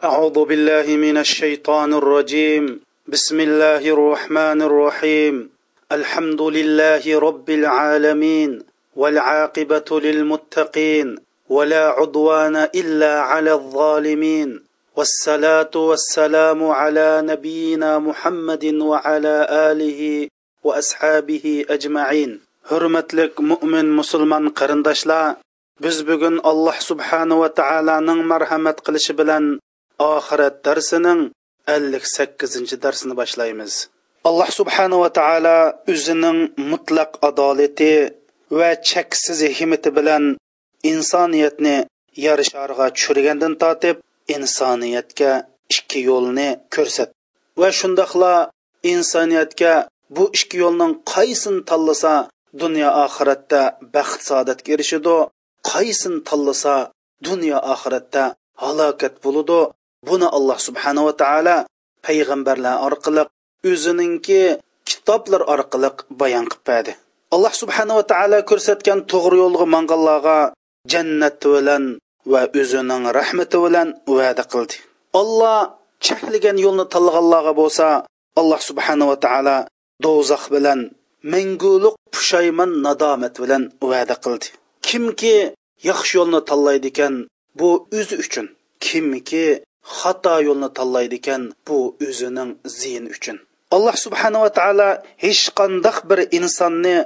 أعوذ بالله من الشيطان الرجيم. بسم الله الرحمن الرحيم. الحمد لله رب العالمين والعاقبة للمتقين ولا عدوان إلا على الظالمين. والصلاة والسلام على نبينا محمد وعلى آله وأصحابه أجمعين. Hurmatlik mo'min musulmon qarindoshlar biz bugun alloh subhanava taoloning marhamat qilishi bilan oxirat darsining ellik sakkizinchi darsini boshlaymiz. Alloh subhanava taolo o'zining mutlaq adolati va cheksiz hikmati bilan insoniyatni yer shariga tushirgandan tortib insoniyatga ikki yo'lni ko'rsat va shundoqla insoniyatga bu ikki yo'lning qaysini tanlasa dunyo oxiratda baxt saodatga erishadi qaysin tanlasa dunyo oxiratda halokat bo'ludi buni alloh subhanava taolo payg'ambarlar orqali o'zininki kitoblar orqali bayon qilib berdi alloh subhanava taolo ko'rsatgan to'g'ri yo'lga manganlarga jannat bilan va o'zining rahmati bilan va'da qildi. Olloh cheklagan yo'lni tanlaganlarga bo'lsa alloh subhanava taolo do'zax bilan manguliq pushaymon nadomat bilan va'da qildi. Kimki yaxshi yo'lni tanlaydi ekan bu o'zi uchun. Kimki xato yo'lni tanlaydi ekan bu o'zining ziyin uchun. Alloh subhanava taolo hech qandoq bir insonni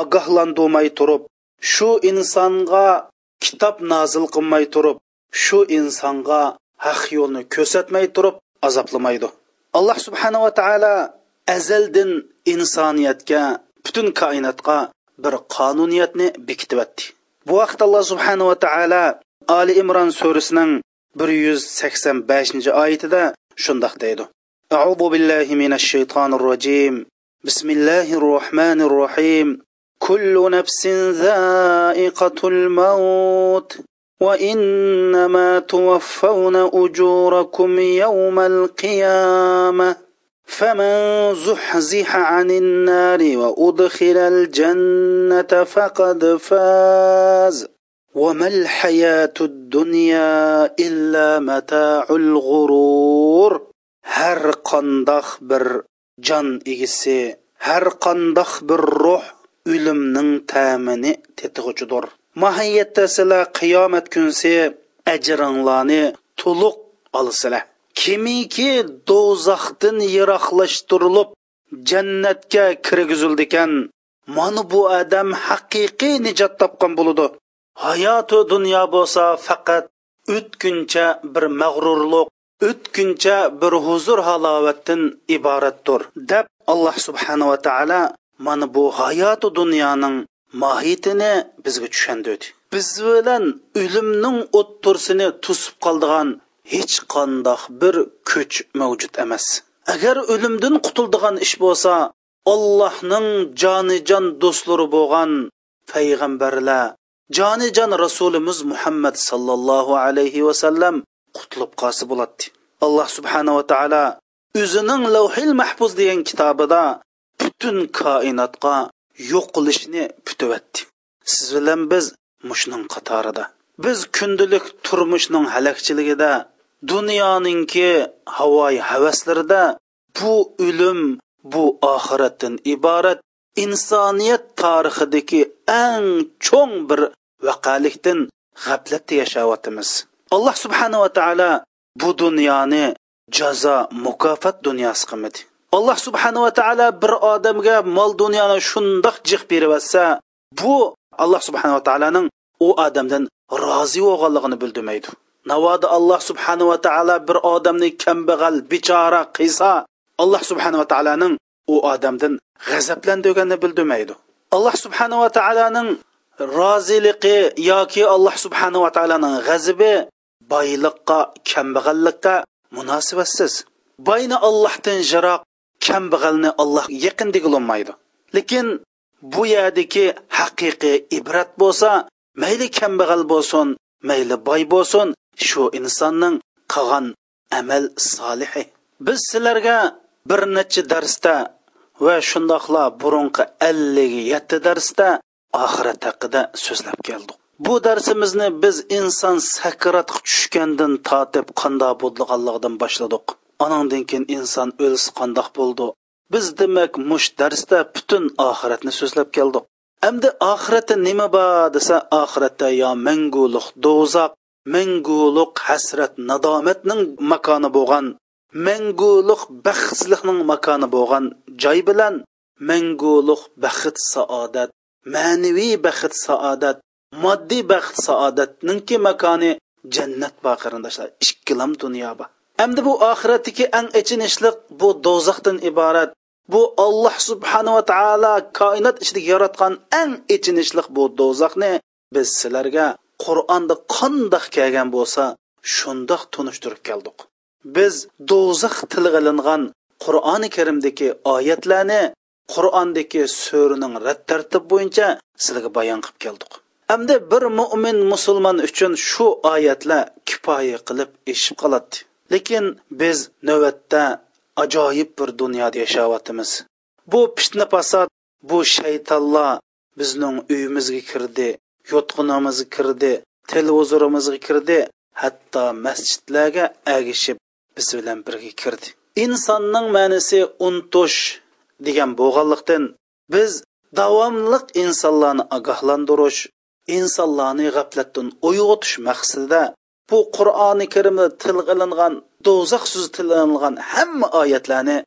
ogohlantirmay turib shu insonga kitob nozil qilmay turib shu insonga haq yo'lni ko'rsatmay turib azoblamaydi. Alloh subhanava taolo azaldin insoniyatga butun koinotga bir qonuniyatni bekityapti bu vaqt alloh subhanava taolo ali imron surasining bir yuz sakson beshinchi oyatida shundoq deydi. أعوذ بالله من الشيطان الرجيم بسم الله الرحمن الرحيم كل نفس ذائقة الموت وإنما توفون أجوركم يوم القيامة فمن زحزح عن النار وأدخل الجنة فقد فاز وما الحياة الدنيا إلا متاع الغرور هر قندخ بر جان إيسي هر قندخ بر روح o'limning ta'mini tetg'uchidir mohiyatda sizlar qiyomat kunsi ajringlarni to'liq olsizlar kimiki do'zaxdan yiroqlashtirilib jannatga kirgizildikan mana bu odam haqiqiy nijot topgan bo'ludi hayotu dunyo bo'lsa faqat o'tkuncha bir mag'rurlik o'tkuncha bir huzur halovatdan iboratdir deb alloh subhanava taolo mana bu hayoti dunyoning mohiyatini bizga tushundirdi biz bilan o'limning o'ttursini to'sib qoldigan hech qandoq bir kuch mavjud emas. Agar o'limdan qutuldigan ish bo'lsa ollohning jonijon do'stlari bo'lgan payg'ambarlar jonijon rasulimiz muhammad sallallohu alayhi vasallam qutlib qolsa bo'ladi alloh subhanava taolo o'zining lavhil mahfuz degan kitobida butun koinotga yo'q qilishni putyapti siz bilan biz mushning qatorida. Biz kundalik turmushning halakchiligida dunyoninki havoyi havaslarida bu o'lim bu oxiratdan iborat insoniyat tarixidagi eng cho'ng bir vaqalikdan g'aflatda yashayotimiz alloh subhanava taolo bu dunyoni jazo mukofot dunyosi qilmadi. Alloh subhanava taolo bir odamga mol dunyoni shundoq jiq beryotsa bu alloh subhanava taoloning u odamdan rozi bo'lganligini bildirmaydi. Navoda alloh subhanava taolo bir odamni kambag'al bechora qilsa alloh subhanava taoloning u odamdan g'azablantirganini bildirmaydi. Alloh subhanava taoloning roziligi yoki alloh subhanava taoloning g'azibi boyliqqa kambag'allikqa munosibatsiz boyni ollohdan jiroq kambag'alni alloh yaqin degilolmaydi lekin bu yerdagi haqiqiy ibrat bo'lsa mayli kambag'al bo'lsin mayli boy bo'lsin shu insonning qilgan amal solihi. Biz sizlarga bir necha darsda va shundoqla burunqi ellik yetti darsda oxirat haqida so'zlab keldik. Bu darsimizni biz inson sakratga tushgandan tortib qandoq bo'lganligidan boshladik. Anandan keyin inson o'lsa qandoq bo'ldi? Biz demak mush darsda butun oxiratni so'zlab keldik. Endi oxiratda nima bor desa oxiratda yo manguliq do'zax manguliq hasrat nadomatning makoni bo'lgan manguliq baxtsizlikning makoni bo'lgan joy bilan manguliq baxt saodat ma'naviy baxt saodat moddiy baxt saodatninki makoni jannat bor qarindoshlar. Ikkilam dunyo bor. Endi bu oxiratdagi eng achinishliq bu do'zaxdan iborat bu olloh subhanava taolo koinot ichida yaratgan eng achinishliq bu do'zaxni biz sizlarga qur'onda qandoq kelgan bo'lsa shundoq tunishtirib keldik. Biz do'zax tilg'ilingan qur'oni karimdagi oyatlarni qur'ondagi so'rining rad tartib bo'yicha sizlarga bayon qilib keldik. Hamda bir mo'min musulmon uchun shu oyatlar kifoya qilib eshib qoladi. Lekin biz navbatda ajoyib bir dunyoda yashayotimiz bu fitna fasod bu shaytonlar bizning uyimizga kirdi yotqinimizga kirdi televizorimizga kirdi hatto masjidlarga agishib biz bilan birga kirdi. Insonning ma'nisi unutish degan bo'lganlikdan biz davomliq insonlarni ogohlantirish insonlarni g'aflatdan uyg'otish maqsadida bu qur'oni karimda tilg'ilingan do'zax so'zi tilg'ilingan hamma oyatlarni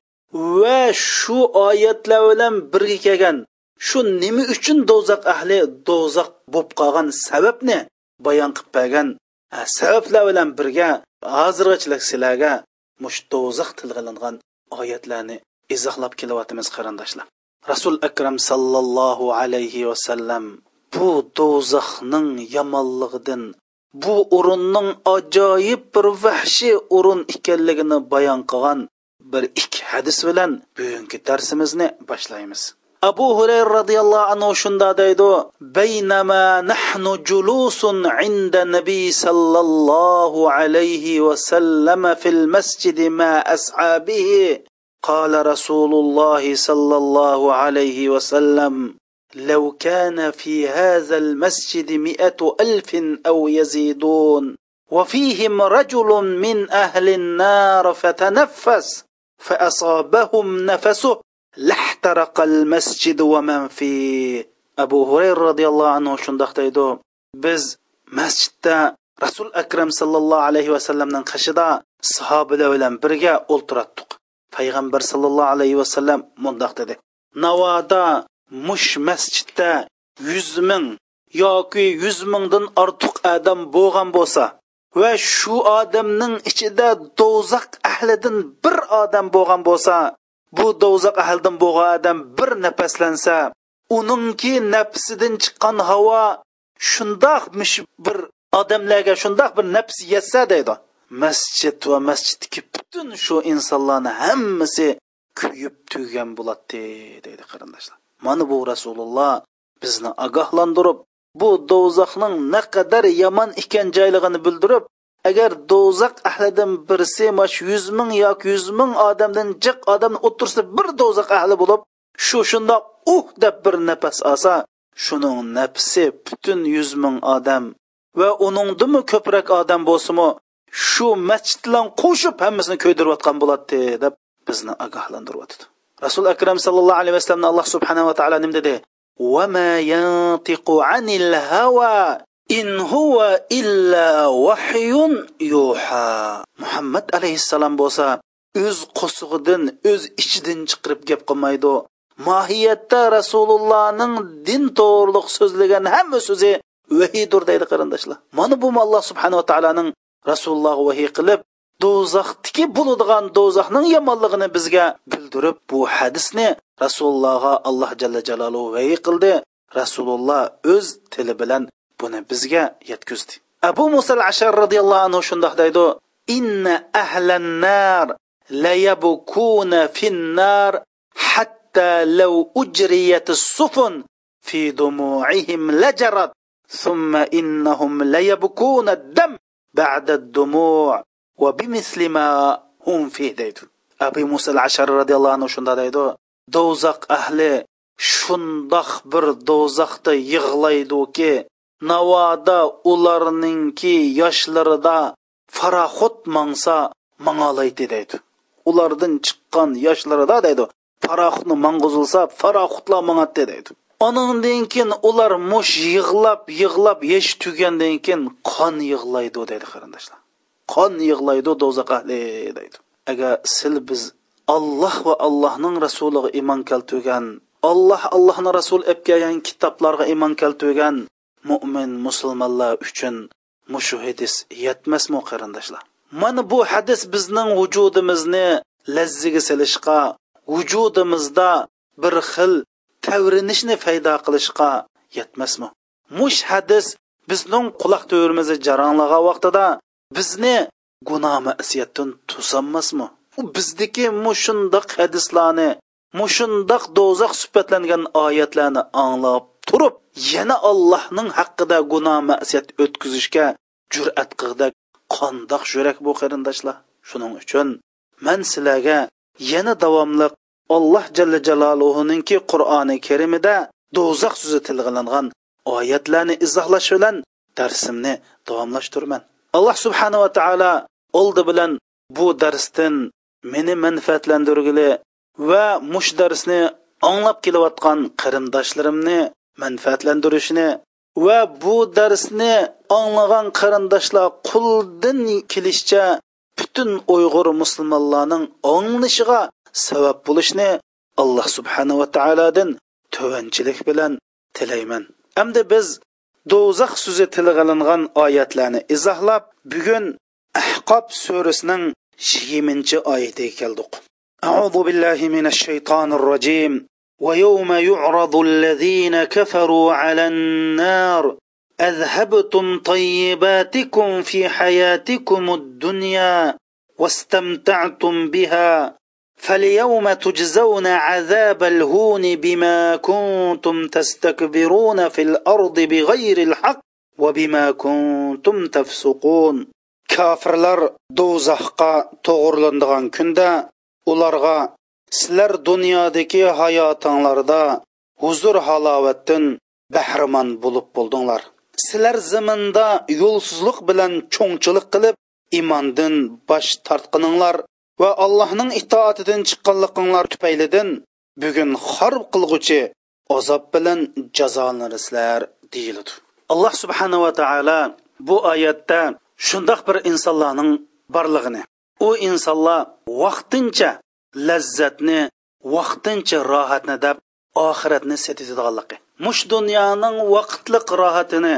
va shu oyatlar bilan birga kelgan shu nima uchun do'zax ahli do'zax bo'lib qolgan sababni bayon qilib bergan sabablar bilan birga hozirgachilik sizlarga mush do'zax tilg'ilingan oyatlarni izohlab kelyapmiz qarindoshlar. Rasul akram sallallohu alayhi vasallam bu do'zaxning yomonligidan bu o'rinning ajoyib bir vahshiy o'rin ekanligini bayon qilgan bir ikki hadis bilan bugungi darsimizni boshlaymiz. Abu hurayra roziyallohu anhu shunda deydi baynama nahnu julusun inda nabiy sallallohu alayhi vasallam fil masjid ma ashabihi قال رسول الله صلى الله عليه وسلم لو كان في هذا المسجد مئة ألف أو يزيدون وفيهم رجل من أهل النار فتنفس فأصابهم نفسه لاحترق المسجد ومن فيه. أبو هريرة رضي الله عنه شندق ديدو بز مسجد رسول أكرم صلى الله عليه وسلم قشدا صحابة bilan birga o'ltiratdik payg'ambar sallallohu alayhi vasallam mundoq dedi. Navoda mush masjidda yuz ming yoki yuz mingdan ortiq odam bo'lgan bo'lsa va shu odamning ichida do'zax ahlidan bir odam bo'lgan bo'lsa bu do'zax ahlidan bo'lgan odam bir nafaslansa uningki nafsidan chiqqan havo shundoq bir odamlarga shundoq bir nafs yetsa deydi. Masjid va masjiddagi butun shu insonlarni hammasi kuyib tugan bo'ladi deydi qarindoshlar. Mana bu rasululloh bizni ogohlantirib bu do'zaxning naqadar yomon ekan joyligini bildirib agar do'zax ahlidan birisi shu yuz ming yoki yuz ming odamdan jiq odam o'tirsa bir do'zax ahli bo'lib shu shundoq uh deb bir nafas olsa shuning nafsi butun yuz ming odam va uningdimi ko'proq odam bo'lsimi shu masjid bilan qo'shib hammasini ko'ydirayotgan bo'ladi deb bizni ogohlantiryotdi rasul akram sallallohu alayhi vasallamni alloh subhanava taolo nima dedi وما ينطق عن الهوى إن هو إلا وحي يوحى محمد عليه السلام bo'lsa o'z qo'sig'idan o'z ichidan chiqirib gap qilmaydi mohiyatda rasulullohning din to'g'riliq so'zlagan hamma so'zi vahiydir deydi qarindoshlar mana bu alloh subhanava taoloning rasulullohga vahiy qilib do'zaxdiki bo'ladigan do'zaxning yomonligini bizga bildirib bu hadisni rasulullohga alloh jalla jaloluhu vahiy qildi rasululloh o'z tili bilan buni bizga yetkazdi abu musal ashar roziyallohu anhu shundoq deydi inna ahlan nar la yabkuna fin nar hatta law ujriyat as-sufun fi dumu'ihim lajarat ثم إنهم ليبكون الدم بعد الدموع وبمثل ما هم فيه deydi abu muso ashari roziyallohu anhu shunda deydi do'zax ahli shundoq bir do'zaxda yig'laydiki navoda ularningki yoshlarida faraxut mangsa mangalaydi deydi ulardan chiqqan yoshlarida deydi faraxutni mang'izilsa faraxutlar mangadi deydi Onundan keyin ular mush yig'lab yig'lab yesh tugandan keyin qon yig'laydi deydi qarindoshlar. Qon yig'laydi do'zax ahli e, deydi. Agar sil biz alloh va allohning rasuliga iymon keltirgan alloh allohni rasul olib kelgan kitoblarga iymon keltirgan mo'min musulmonlar uchun mushu hadis yetmasmi qarindoshlar? Mana bu hadis bizning vujudimizni lazziga silishqa vujudimizda bir xil tavrinishni paydo qilishga yetmasmi? Mush hadis bizning quloq to'rimizni jaranglagan vaqtida bizni gunoh masiyatdan tusanmasmi u bizdagi mushundoq hadislarni mushundoq do'zax sifatlangan oyatlarni anglab turib yana allohning haqqida gunoh masiyat o'tkazishga jur'at qildi qandoq yurak bu qarindoshlar? Shuning uchun man sizlarga yana davomli alloh jalla jaloluhuninki qur'oni karimida do'zax so'zi tilg'ilangan oyatlarni izohlash bilan darsimni davomlashtirman. Alloh subhanava taolo oldi bilan bu darsdan meni manfaatlantirgili va mush darsni anglab kelayotgan qarindoshlarimni manfaatlantirishni va bu darsni anglagan qarindoshlar quldan kelishcha butun uyg'ur musulmonlarning anglishiga sabab bo'lishni alloh subhanava taolodan tovanchilik bilan tilayman hamda biz do'zax so'zi tilg'ilingan oyatlarni izohlab bugun ahqob surasining yigirmanchi oyatiga keldik أعوذ بالله من الشيطان الرجيم ويوم يعرض الذين كفروا على النار أذهبتم طيباتكم في حياتكم الدنيا واستمتعتم بها فاليوم تجزون عذاب الهون بما كنتم تستكبرون في الارض بغير الحق وبما كنتم تفسقون kofirlar do'zaxqa to'g'irlandigan kunda ularga sizlar dunyodagi hayotinglarda huzur halovatdan bahramon bo'lib bo'ldinglar sizlar zaminda yo'lsizlik bilan cho'ngchilik qilib iymondan bosh tortqininglar va allohning itoatidan chiqqanliginglar tufaylidan bugun xor qilg'uchi azob bilan jazolanasizlar deyiladi. Alloh subhanava taolo bu oyatda shundoq bir insonlarning borlig'ini u insonlar vaqtincha lazzatni vaqtincha rohatni deb oxiratni setadiganligi mush dunyoning vaqtliq rohatini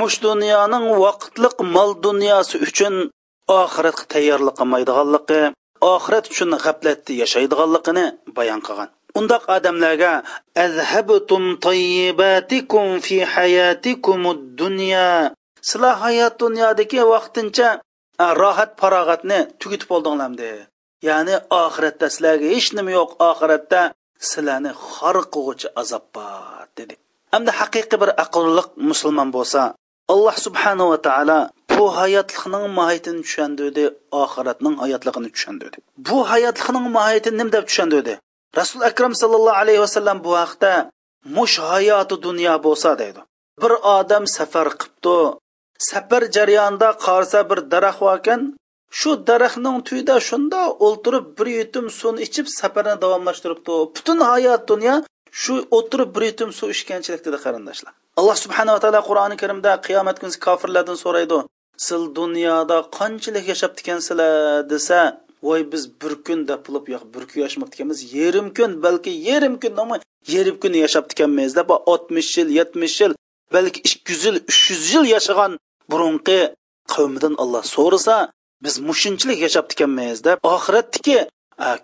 mush dunyoning vaqtliq mol dunyosi uchun oxiratga tayyorlik qilmaydiganligi oxirat uchun g'aflatda yashaydiganligini bayon qilgan. Undoq odamlarga azhabtum tayyibatikum fi hayatikum dunya sizlar hayot dunyodagi vaqtincha rohat farog'atni tugitib oldinglarmi ya'ni oxiratda sizlarga hech nima yo'q oxiratda sizlarni xor qilg'uvchi azob bor dedi. Hamda haqiqiy bir aqlliq musulmon bo'lsa alloh subhanava taolo bu hayotlikning mohiyatini tushundirdi oxiratning hayotligini tushundirdi bu hayotlikning mohiyatini nima deb tushundirdi rasul akram sallallohu alayhi vasallam bu haqda mush hayoti dunyo bo'lsa deydi. Bir odam safar qilibdi safar jarayonida qarsa bir daraxt bor ekan shu daraxtning tuyida shunda o'ltirib bir yutum suvni ichib safarni davomlashtiribdi butun hayot dunyo shu o'tirib bir yutum suv ichganchilikda qarindoshlar alloh subhanava taolo qur'oni karimda qiyomat kuni kofirlardan so'raydi sil dunyoda qanchalik yashab ekansizlar desa voy biz bir kun deb pulib yo'q bir kun yashamabdi ekanmiz yarim kun balki yarim kun yarim kun yashab ekanmiz deb oltmish yil yetmish yil balki ikki yuz yil uch yuz yil yashagan burunqi qavmidan olloh so'rasa biz mushunchalik yashab ekanmiz deb oxiratdiki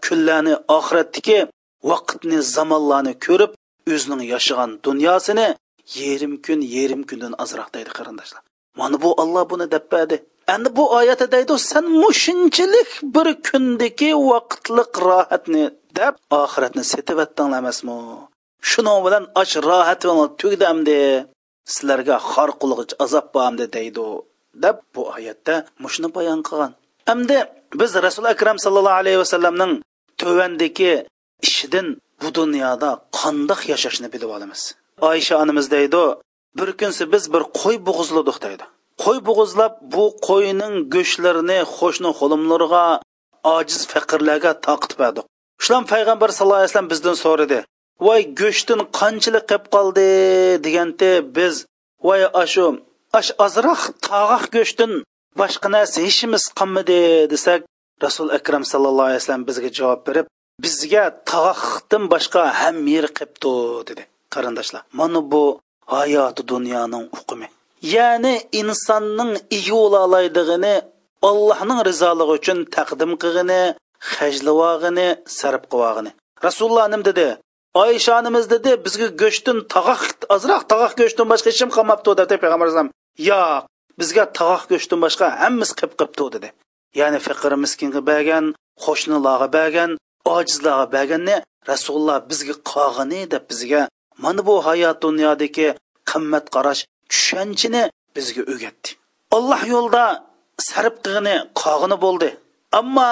kunlarni oxiratdiki vaqtni zamonlarni ko'rib o'zining yashagan dunyosini yarim kun yarim kundan ozroq deydi qarindoshlar. Mana bu olloh buni berdi. endi bu oyatda deydi san mushunchalik bir kundagi vaqtliq rohatni deb oxiratni setyaptinglar emasmi? Shuning bilan och rohat tugdamdi sizlarga xor qilg'ich azob bormdi deydi deb bu oyatda mushuni bayon qilgan. Hamda biz rasul akram sallallohu alayhi vasallamning tuvandagi ishidan bu dunyoda qandoq yashashni bilib olamiz. Oysha onamiz deydi bir kunsi biz bir qo'y bo'g'izladik deydi. Qo'y bo'g'izlab bu qo'yning go'shtlarini qo'shni xo'limlarga ojiz faqirlarga toqitib berdik. Shulam payg'ambar sallallohu alayhi vasallam bizdan so'radi. Voy go'shtdan qanchalik qilib qoldi deganda biz voy ashu ash ozroq tog'oq go'shtdan boshqa narsa hechimiz qolmadi desak rasul akram sallallohu alayhi vasallam bizga javob berib bizga tog'oqdan boshqa ham yer qilibdi dedi qarindoshlar. Mana bu hayoti dunyoning uqumi ya'ni insonning ega bo'la oladiganini allohning rizoligi uchun taqdim qilg'ini hajlavog'ini sarf qilvog'ini. Rasululloh nim dedi oysha dedi bizga go'shtdan tog'oq ozroq tog'oq go'shtdan boshqa hech kim qolmabdi dedi payg'ambar alayhisalom yo'q bizga tog'oq go'shtdan boshqa hammasi qilib qilibdi dedi. Ya'ni faqir miskinga bergan qo'shnilarga bergan ojizlarga berganni rasululloh bizga qog'ini deb bizga mana bu hayot dunyodagi qimmat qarash tushunchini bizga o'rgatdi alloh yo'lda sarf qilg'ini qog'ini bo'ldi. Ammo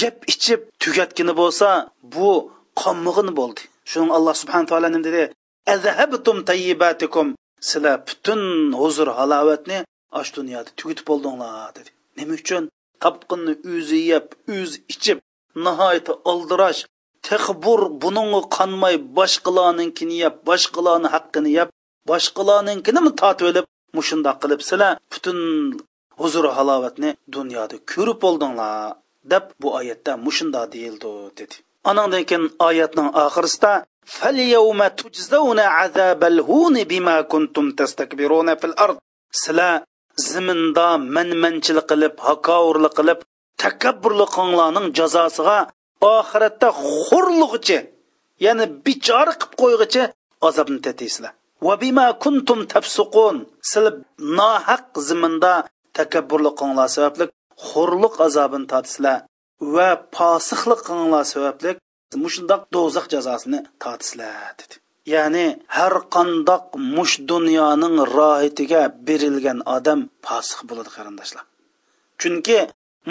yeb ichib tugatgani bo'lsa bu qommig'ini bo'ldi. Shuning alloh subhana taolo nima dedi? Azhabtum tayyibatikum sizlar butun huzur halovatni ash dunyoda tugatib bo'ldinglar dedi. Nima uchun? Tapqinni o'zi yeb o'zi ichib nihoyatda oldirash texbur buningga qanmay boshqalarninkini yeb boshqalarni haqqini yeb boshqalarninkini tortib olib mushundoq qilib sizlar butun huzur halovatni dunyoda ko'rib bo'ldinglar deb bu oyatda mushundoq deyildi dedi anandan keyin oyatning oxirisida فَالْيَوْمَ تُجْزَوْنَ عَذَابَ الْهُونِ بِمَا كُنْتُمْ تَسْتَكْبِرُونَ فِي الْأَرْضِ sizlar ziminda manmanchilik qilib hakovurlik qilib takabburlik qilganlarning jazosiga oxiratda xo'rlig'ichi ya'ni bichora qilib qo'yg'ichi azobni tataysizlar va bima kuntum tafsuqun sizlar nohaq ziminda takabburlik qilganlar sababli xo'rliq azobini tatisizlar va posiqlik qilganlar sababli mushundoq do'zax jazosini tatisizlar dedi. Ya'ni har qandoq mush dunyoning rohitiga berilgan odam posiq bo'ladi qarindoshlar. Chunki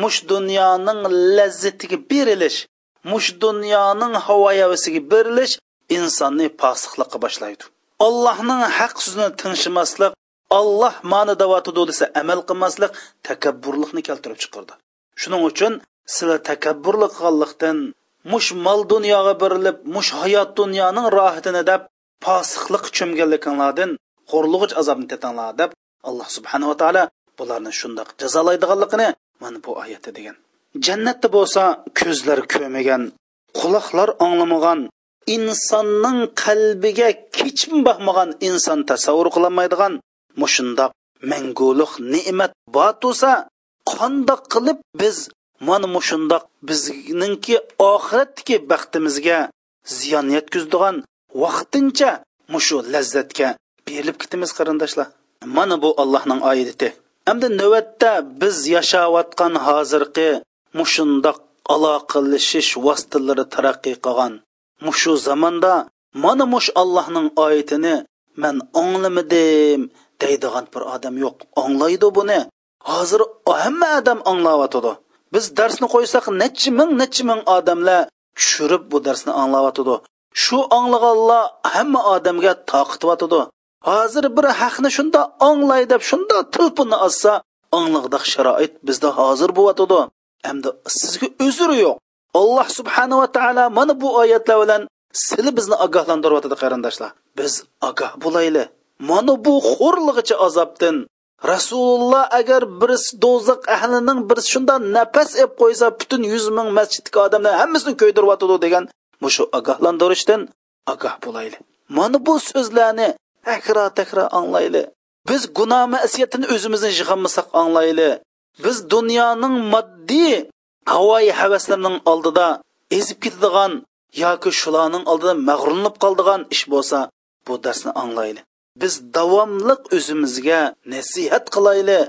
mush dunyoning lazzatiga berilish mush dunyoning havoyavisiga berilish insonni posiqlikqa boshlaydi. Allohning haq so'zini tinshimaslik olloh mani davotidi desa amal qilmaslik takabburlikni keltirib chiqardi. Shuning uchun sizlar takabburlik qilganlikdan mush mol dunyoga berilib mush hayot dunyoning rohatini deb posiqlik cho'mganliklardan xo'rlig'ich azobni tetinglar deb alloh subhanava taolo bularni shundoq jazolaydiganligini mana bu oyatda degan. Jannatda bo'lsa ko'zlar ko'rmagan quloqlar anglamagan insonning qalbiga kechim boqmagan inson tasavvur qilolmaydigan mushundoq manguliq ne'mat bor bo'lsa qandoq qilib biz mana mushundoq bizningki oxiratdagi baxtimizga ziyon yetkazadigan vaqtincha mushu lazzatga berilib ketamiz qarindoshlar. Mana bu allohning oyati hamda navbatda biz yashayotgan hozirgi mushundoq aloqalashish vositalari taraqqiy qilgan mushu zamonda mana mush allohning oyatini man anglamadim deydigan bir odam yo'q anglaydi buni hozir hamma odam anglayotidi biz darsni qo'ysak necha ming necha ming odamlar tushirib bu darsni anglayotidi shu anglaganlar hamma odamga toqityotidi hozir bir haqni shunda anglay deb shunda tilpini olsa angliqdaq sharoit bizda hozir bo'lyotidi hamda sizga uzri yo'q. Alloh subhanava taolo mana bu oyatlar bilan sizni bizni ogohlantiryotdi qarindoshlar. Biz ogoh bo'layli mana bu xo'rlig'icha azobdan rasululloh agar birisi do'zax ahlining birisi shunda nafas ep qo'ysa butun yuz ming masjiddagi odamlar hammasini ko'ydiryotidi degan mushu ogohlantirishdan ogoh bo'layli mana bu so'zlarni takror takror anglayli biz gunoh masiyatini o'zimizni yig'olmasak anglayli biz dunyoning moddiy havoyi havaslarning oldida ezib ketadigan yoki shularning oldida mag'rurlanib qoldigan ish bo'lsa bu darsni anglayli biz davomliq o'zimizga nasihat qilayli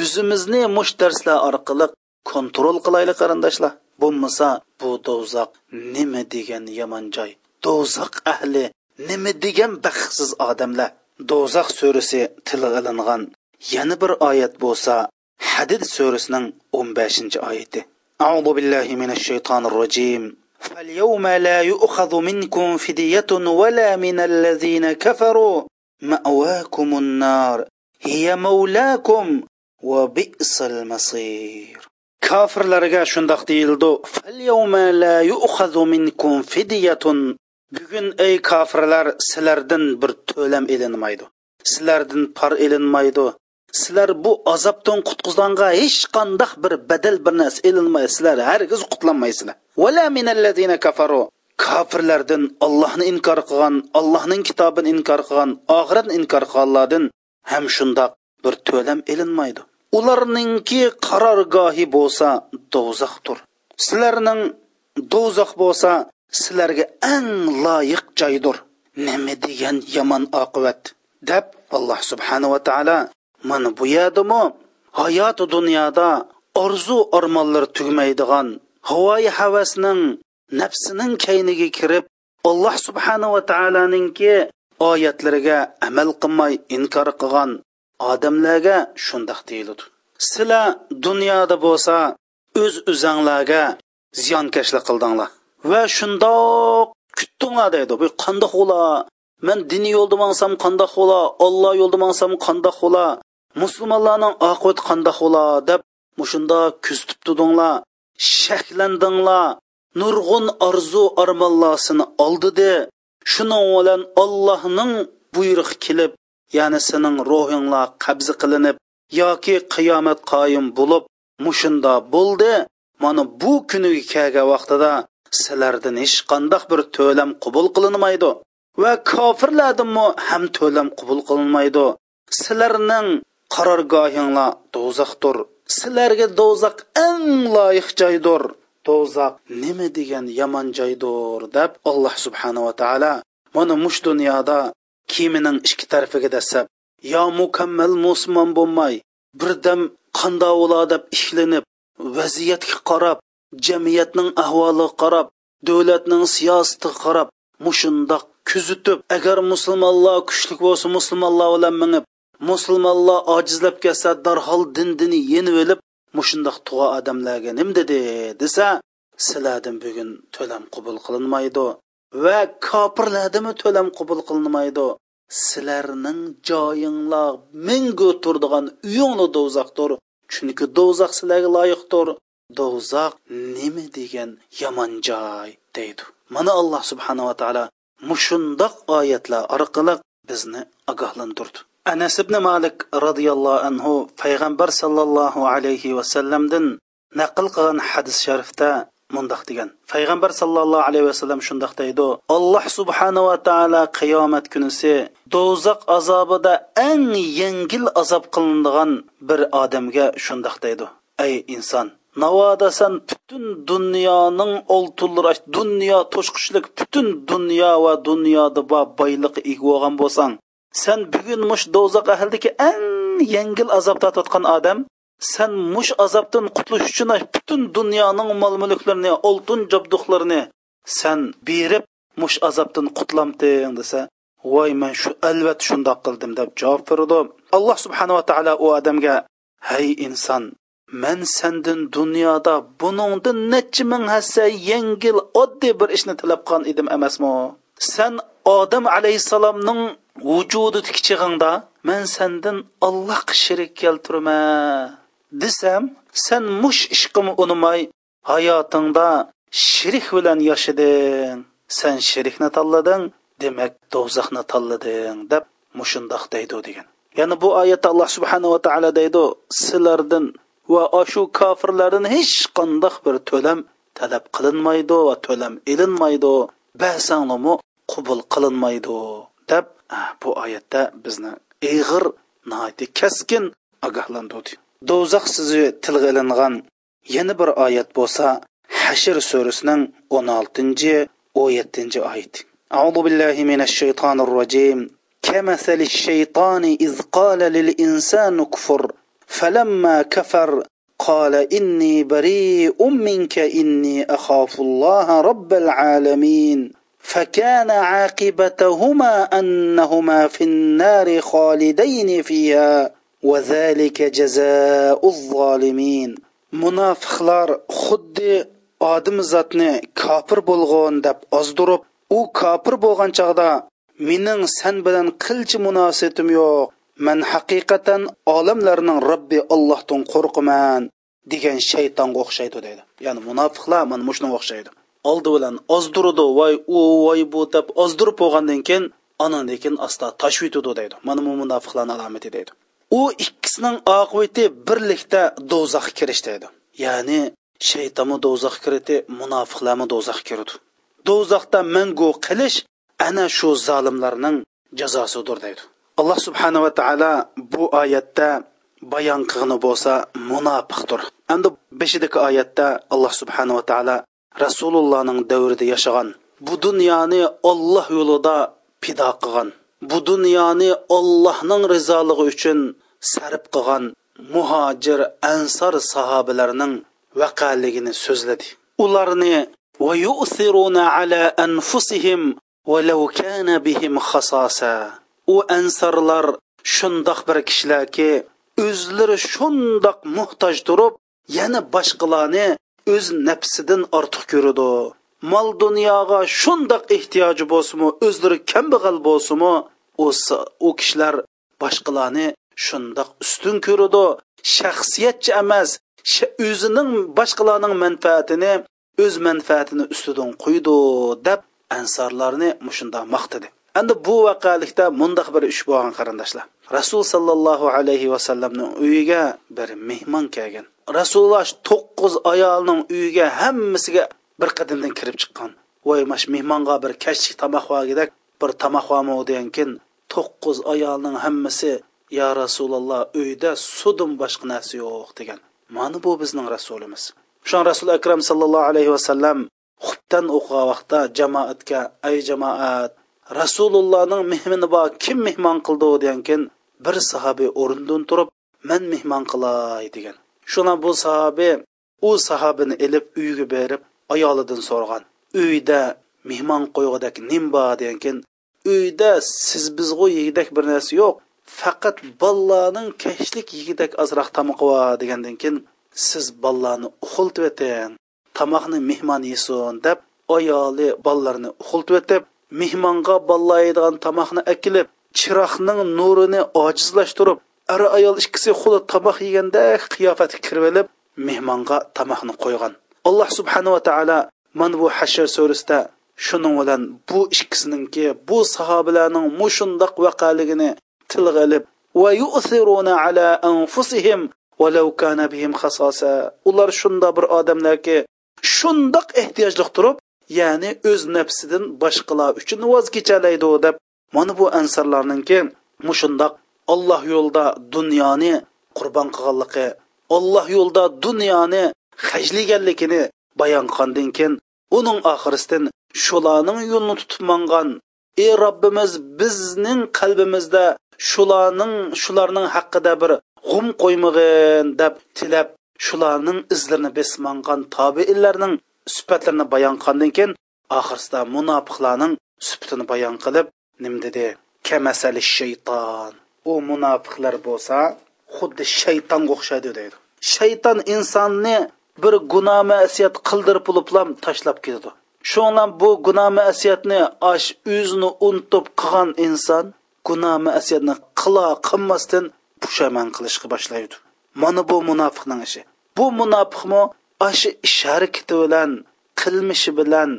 o'zimizni mush darslar orqali kontrol qilayli qarindoshlar. Bo'lmasa bu do'zax nima degan yomon joy? Do'zax ahli nima degan baxtsiz odamlar? Do'zax so'risi tilga ilingan yana bir oyat bo'lsa hadid surasining 15 oyati أعوذ بالله من الشيطان الرجيم فاليوم لا يؤخذ منكم فدية ولا من الذين كفروا ma'wakumun nar hiya mawlakum va bi'sal masir kofirlarga shundoq deyildi bugun ey kofirlar sizlardan bir to'lam ilinmaydi sizlardan par ilinmaydi Sizlar bu azobdan qutqizlanga hech qandaq bir badal bir narsa ilinmaydi sizlar hargiz qutlanmaysizlar vala minallazina kafaru. Kofirlardan allohni inkor qilgan allohning kitobini inkor qilgan oxiratni inkor qilganlardan ham shundoq bir to'lam ilinmaydi. Ularningki qarorgohi bo'lsa do'zaxdir. Sizlarning do'zax bo'lsa sizlarga eng loyiq joydir. Nima degan yomon oqibat? Deb alloh subhanava taolo mana bu yerdimi hayoti dunyoda orzu armonlar tugmaydigan havoyi havasning nafsining kayniga kirib alloh subhanava taoloninki oyatlariga amal qilmay inkor qilgan odamlarga shundoq deyiladi. Sizlar dunyoda bo'lsa o'z o'zanglarga ziyonkashlik qildinglar va shundoq kutdinglar deydi. Bu qandoq bo'la man diniy yo'lda mansam qandoq bo'la olloh yo'lda mansam qandoq bo'la musulmonlarning oqibati qandoq bo'la deb mushunda kuztib tudinglar shahlandinglar nurg'un orzu armonlarsini oldidi. Shuning bilan ollohning buyrug'i kelib ya'ni sening ruhinglar qabzi qilinib yoki qiyomat qoyim bo'lib mushunda bo'ldi. Mana bu kuniga kelgan vaqtida sizlardan hech qandoq bir to'lam qabul qilinmaydi. Va kofirlardanmi ham to'lam qabul qilinmaydi. Sizlarning qarorgohinglar do'zaxdir sizlarga do'zax eng loyiq joydir. Do'zax nima degan yomon joydir deb alloh subhanava taolo mana mush dunyoda kiyimining ikki tarafiga dasab yo mukammal musulmon bo'lmay birdam qandoq deb ishlanib vaziyatga qarab jamiyatning ahvoliga qarab davlatning siyosatiga qarab mushundoq kuzitib agar musulmonlar kuchli bo'lsa musulmonlar bilan minib musulmonlar ojizlab kelsa darhol din dini yenib olib mushundoq tug'a odamlarga nim dedi? Desa sizlardan bugun to'lam qubul qilinmaydi va kofirlardimi to'lam qubul qilinmaydi? Sizlarning joyinglar mingu turdigan uyinglar do'zaxdir chunki do'zax sizlarga loyiqdir. Do'zax nima degan yomon joy deydi. Mana alloh subhanava taolo mushundoq oyatlar orqali bizni ogohlantirdi. Anas ibn malik roziyallohu anhu payg'ambar sollallohu alayhi vasallamdan naql qilgan hadis sharifda mundoq degan. Payg'ambar sallallohu alayhi vasallam shundoq deydi alloh subhanava taolo qiyomat kunisi do'zax azobida eng yengil azob qilinadigan bir odamga shundoq deydi. Ey inson navoda san butun dunyoning oltinlari dunyo to'shqishlik butun dunyo va dunyoda bor boyliqqa ega bo'lgan bo'lsang sen bugun mush do'zax ahlidagi eng yengil azob tortayotgan odam sen mush azobdan qutulish uchun butun dunyoning mol mulklarini oltin jabduqlarini sen berib mush azobdan qutulamding desa voy man shu albatta shundoq qildim deb javob berdi alloh subhanava taolo u odamga hey inson man sendin dunyoda buningdan necha ming hassa yengil oddiy bir ishni tilab qilgan edim emasmi? Sen odam alayhissalomning vujudi chig'ingda man sandan allohga shirik keltirman desam sen mush ishqim unumay hayotingda shirik bilan yashading sen shirikni tanlading demak do'zaxni tanlading deb mushundoq deydi degan. Ya'ni bu oyatda alloh subhanava taolo deydi sizlardan va shu kofirlardan hech qandoq bir to'lam talab qilinmaydi va to'lam ilinmaydi. Basanmi qubul qilinmaydi deb bu oyatda bizni ig'ir kaskin ogohlantirdi do'zax so'zi tilga ilingan yana bir oyat bo'lsa hashr surasining o'n oltinchi o'n yettinchi oyat أعوذ بالله من الشيطان الرجيم كمثل الشيطان إذ قال للإنسان كفر فلما كفر قال إني بريء منك إني أخاف الله رب العالمين فكان عاقبتهما أنهما في النار خالدين فيها وذلك جزاء الظالمين munofiqlar xuddi odam zotni kofir bo'lg'on deb ozdirib u kofir bo'lgan chog'da mening san bilan qilchi munosabatim yo'q man haqiqatan olamlarning robbi ollohdan qo'rqaman degan shaytonga o'xshaydi deydi ya'ni munofiqlar mana mushunga o'xshaydi oldi bilan ozdirdi voy u voy bu deb ozdirib bo'lgandan keyin anandan keyin asta tashvitudi deydi mana bu munofiqlarni alomati deydi u ikkisining oqibati birlikda do'zaxga kirish deydi ya'ni shaytonmi do'zaxga kirdi munofiqlarmi do'zaxga kirdi do'zaxda mangu qilish ana shu zolimlarning jazosidir deydi alloh subhanava taolo bu oyatda bayon qilgani bo'lsa munofiqdir endi beshidagi oyatda alloh subhanava taolo rasulullohning davrida yashagan. Bu dunyoni olloh yo'lida pido qilgan. Bu dunyoni ollohning rizoligi uchun sarf qilgan muhojir ansor sahobalarning vaqaligini so'zladi. Ularni va yu'thiruna ala anfusihim walau kana bihim u ansarlar shundoq bir kishilarki o'zlari shundoq muhtoj turib yana boshqalarni o'z nafsidan ortiq ko'radi. Mol dunyoga shundoq ehtiyoji bo'lsimi o'zlari kambag'al bo'lsimi u kishilar boshqalarni shundoq ustun ko'radi. Shaxsiyatchi emas o'zining boshqalarning manfaatini o'z manfaatini ustidan qo'ydi deb ansorlarni mushunda maqtadi. Endi bu vaqalikda mundoq bir ish bo'lgan qarindoshlar. Rasul sollallohu alayhi vasallamning uyiga bir mehmon kelgan. Rasululloh to'qqiz ayolning uyiga hammasiga bir qadimdan kirib chiqqan. Voy mash mehmonga bir kashlik tomoq vogidak bir tomoq vomi degan keyin to'qqiz ayolning hammasi yo rasululloh uyda sudim boshqa narsa yo'q degan. Mana bu bizning rasulimiz. Shu rasul akram sallallohu alayhi vasallam xubdan o'qigan vaqtda jamoatga ay jamoat rasulullohning mehmini bor kim mehmon qildi degan keyin bir sahobiy o'rnidan turib man mehmon qilay degan. Shuna bu sahobiy u sahobini ilib uyiga berib ayolidan so'ragan uyda mehmon qo'yg'idak nim bor degan keyin uyda siz bizg'u yegidak bir narsa yo'q faqat bolalarning kashlik yegidak ozroq tomoq bor degandan keyin siz bolalarni uxultib eting tomoqni mehmon yesin deb ayoli bolalarni uxultib etib mehmonga bolalar yeydigan tomoqni akilib chiroqning nurini ojizlashtirib ar ayol ikkisi xuddi tomoq yeganda qiyofatga kirib olib mehmonga tomoqni qo'ygan. Alloh subhanava taolo mana bu hashar surasida shuning bilan bu ikkisininki bu sahobalarning mushundoq vaqaligini tilga ilib va ala anfusihim walau kana bihim ular shunda bir odamlarki shundoq ehtiyojliq turib ya'ni o'z nafsidan boshqalar uchun voz kechalaydi deb mana bu ansarlarninki mushundoq olloh yo'lida dunyoni qurbon qilganligi olloh yo'lida dunyoni hajlaganligini bayon qilgandan keyin uning oxirisidan shularning yo'lini tutib mangan ey robbimiz bizning qalbimizda shularning shularning haqida bir g'um qo'ymag'in deb tilab shularning izlarini besmangan tobiinlarning sifatlarini bayon qilgandan keyin oxirsida munofiqlarning sifatini bayon qilib nim dedi kamasali shayton u munofiqlar bo'lsa xuddi shaytonga o'xshaydi deydi. Shayton insonni bir gunoh masiyat qildirib ulublam tashlab ketadi. Shundan bu gunoh masiyatni ash o'zini unutib qilgan inson gunoh masiyatni qila qilmasdan pushaymon qilishga boshlaydi. Mana bu munofiqning ishi. Bu munofiqmi ashi ish harakati bilan qilmishi bilan